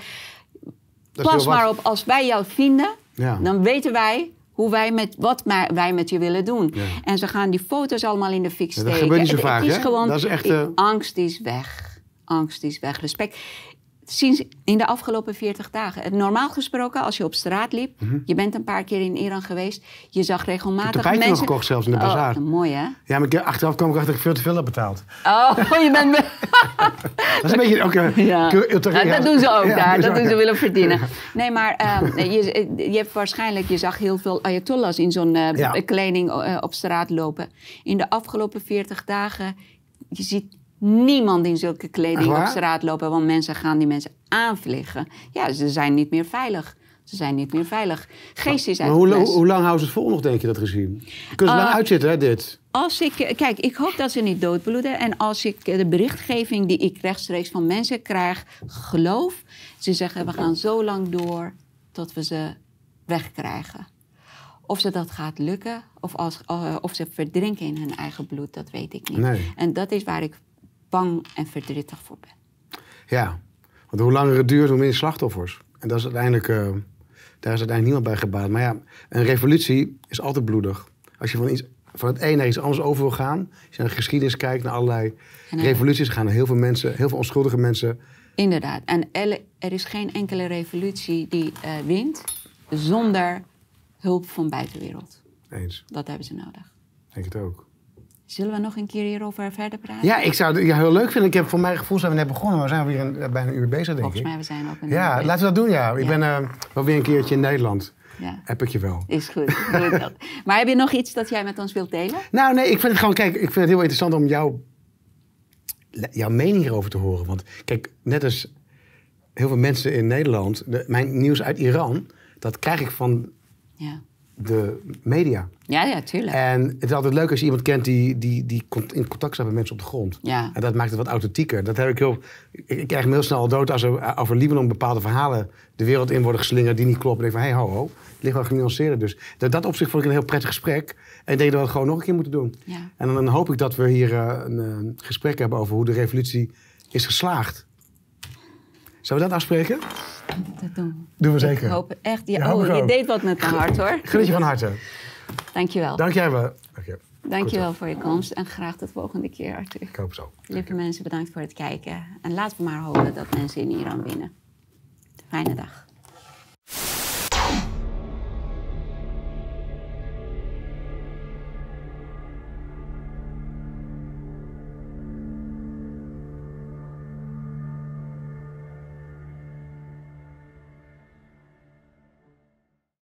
Speaker 1: Pas maar op, als wij jou vinden,
Speaker 2: Ja.
Speaker 1: dan weten wij hoe wij met, wat wij met je willen doen.
Speaker 2: Ja.
Speaker 1: En ze gaan die foto's allemaal in de fik
Speaker 2: Ja,
Speaker 1: steken.
Speaker 2: dat gebeurt niet zo vaak,
Speaker 1: het is
Speaker 2: hè?
Speaker 1: Gewoon,
Speaker 2: Dat is echt, eh,
Speaker 1: Angst is weg. Angst is weg. Respect. Sinds in de afgelopen 40 dagen. Normaal gesproken, als je op straat liep, je bent een paar keer in Iran geweest, je zag regelmatig
Speaker 2: tapijten nog
Speaker 1: mensen.
Speaker 2: gekocht zelfs in de bazaar.
Speaker 1: Oh, mooi hè?
Speaker 2: Ja, maar ik- achteraf kwam ik achter dat ik veel te veel heb betaald.
Speaker 1: Oh, (laughs) je bent. (laughs)
Speaker 2: Dat is een beetje ook... eh,
Speaker 1: Ja. Ja, dat doen ze ook
Speaker 2: Ja,
Speaker 1: daar. Dat doen ze willen verdienen. (laughs) Nee, maar ehm, je, je hebt waarschijnlijk, je zag heel veel Ayatollahs in zo'n eh,
Speaker 2: Ja.
Speaker 1: kleding eh, op straat lopen. In de afgelopen 40 dagen, je ziet niemand in zulke kleding op straat lopen, want mensen gaan die mensen aanvliegen. Ja, ze zijn niet meer veilig. Ze zijn niet meer veilig. Geest is uit
Speaker 2: Maar hoe,
Speaker 1: fles.
Speaker 2: hoe, lang houden ze het vol nog, denk je, dat regime? Kunnen ze lang uitzitten, hè, dit?
Speaker 1: Als ik, eh, kijk, ik hoop dat ze niet doodbloeden. En als ik eh, de berichtgeving die ik rechtstreeks van mensen krijg, geloof. Ze zeggen, we gaan zo lang door tot we ze wegkrijgen. Of ze dat gaat lukken, of als, eh, of ze verdrinken in hun eigen bloed, dat weet ik niet.
Speaker 2: Nee.
Speaker 1: En dat is waar ik bang en verdrietig voor ben.
Speaker 2: Ja. Want hoe langer het duurt, hoe meer slachtoffers. En dat is uiteindelijk... eh, daar is uiteindelijk niemand bij gebaat. Maar ja, een revolutie is altijd bloedig. Als je van, iets, van het een naar iets anders over wil gaan... Als je naar de geschiedenis kijkt, naar allerlei
Speaker 1: eh,
Speaker 2: revoluties... gaan er heel veel mensen, heel veel onschuldige mensen...
Speaker 1: Inderdaad. En er is geen enkele revolutie die eh, wint zonder hulp van buitenwereld.
Speaker 2: Eens,
Speaker 1: Dat hebben ze nodig.
Speaker 2: denk het ook.
Speaker 1: Zullen we nog een keer hierover verder praten?
Speaker 2: Ja, ik zou het ja, heel leuk vinden. Ik heb voor mijn gevoel zijn we net begonnen, we zijn weer een, bijna een uur bezig, denk
Speaker 1: Volgens
Speaker 2: ik.
Speaker 1: mij we zijn ook een
Speaker 2: Ja,
Speaker 1: uur
Speaker 2: laten we dat doen, ja. Ik
Speaker 1: Ja.
Speaker 2: ben eh, wel weer een keertje in Nederland.
Speaker 1: Ja,
Speaker 2: Heb ik je wel.
Speaker 1: is goed. (laughs) Maar heb je nog iets dat jij met ons wilt delen?
Speaker 2: Nou, nee, ik vind het gewoon, kijk, ik vind het heel interessant om jouw, jouw mening hierover te horen. Want kijk, net als heel veel mensen in Nederland, de, mijn nieuws uit Iran, dat krijg ik van
Speaker 1: Ja,
Speaker 2: de media.
Speaker 1: ja, ja tuurlijk.
Speaker 2: En het is altijd leuk als je iemand kent die, die, die in contact staat met mensen op de grond.
Speaker 1: Ja.
Speaker 2: En dat maakt het wat authentieker. Dat heb ik heel. Ik, krijg me heel snel al dood als er over Libanon bepaalde verhalen de wereld in worden geslingerd die niet kloppen. Ik denk van, hé, hey, ho, ho. Het ligt wel genuanceerder. Dus dat, dat opzicht vond ik een heel prettig gesprek. En ik denk dat we het gewoon nog een keer moeten doen.
Speaker 1: Ja.
Speaker 2: En dan, dan hoop ik dat we hier eh, een eh, gesprek hebben over hoe de revolutie is geslaagd. Zullen we dat afspreken?
Speaker 1: Dat doen
Speaker 2: Doen we zeker.
Speaker 1: Ik hoop echt. Ja, oh, je
Speaker 2: ook.
Speaker 1: deed wat met mijn hart hoor.
Speaker 2: Je van harte.
Speaker 1: Dankjewel.
Speaker 2: Dank jij wel. Dank je.
Speaker 1: Dankjewel voor je komst en graag tot volgende keer, Arthur.
Speaker 2: Ik hoop zo.
Speaker 1: Lieve mensen, bedankt voor het kijken. En laten we maar hopen dat mensen in Iran winnen. Fijne dag.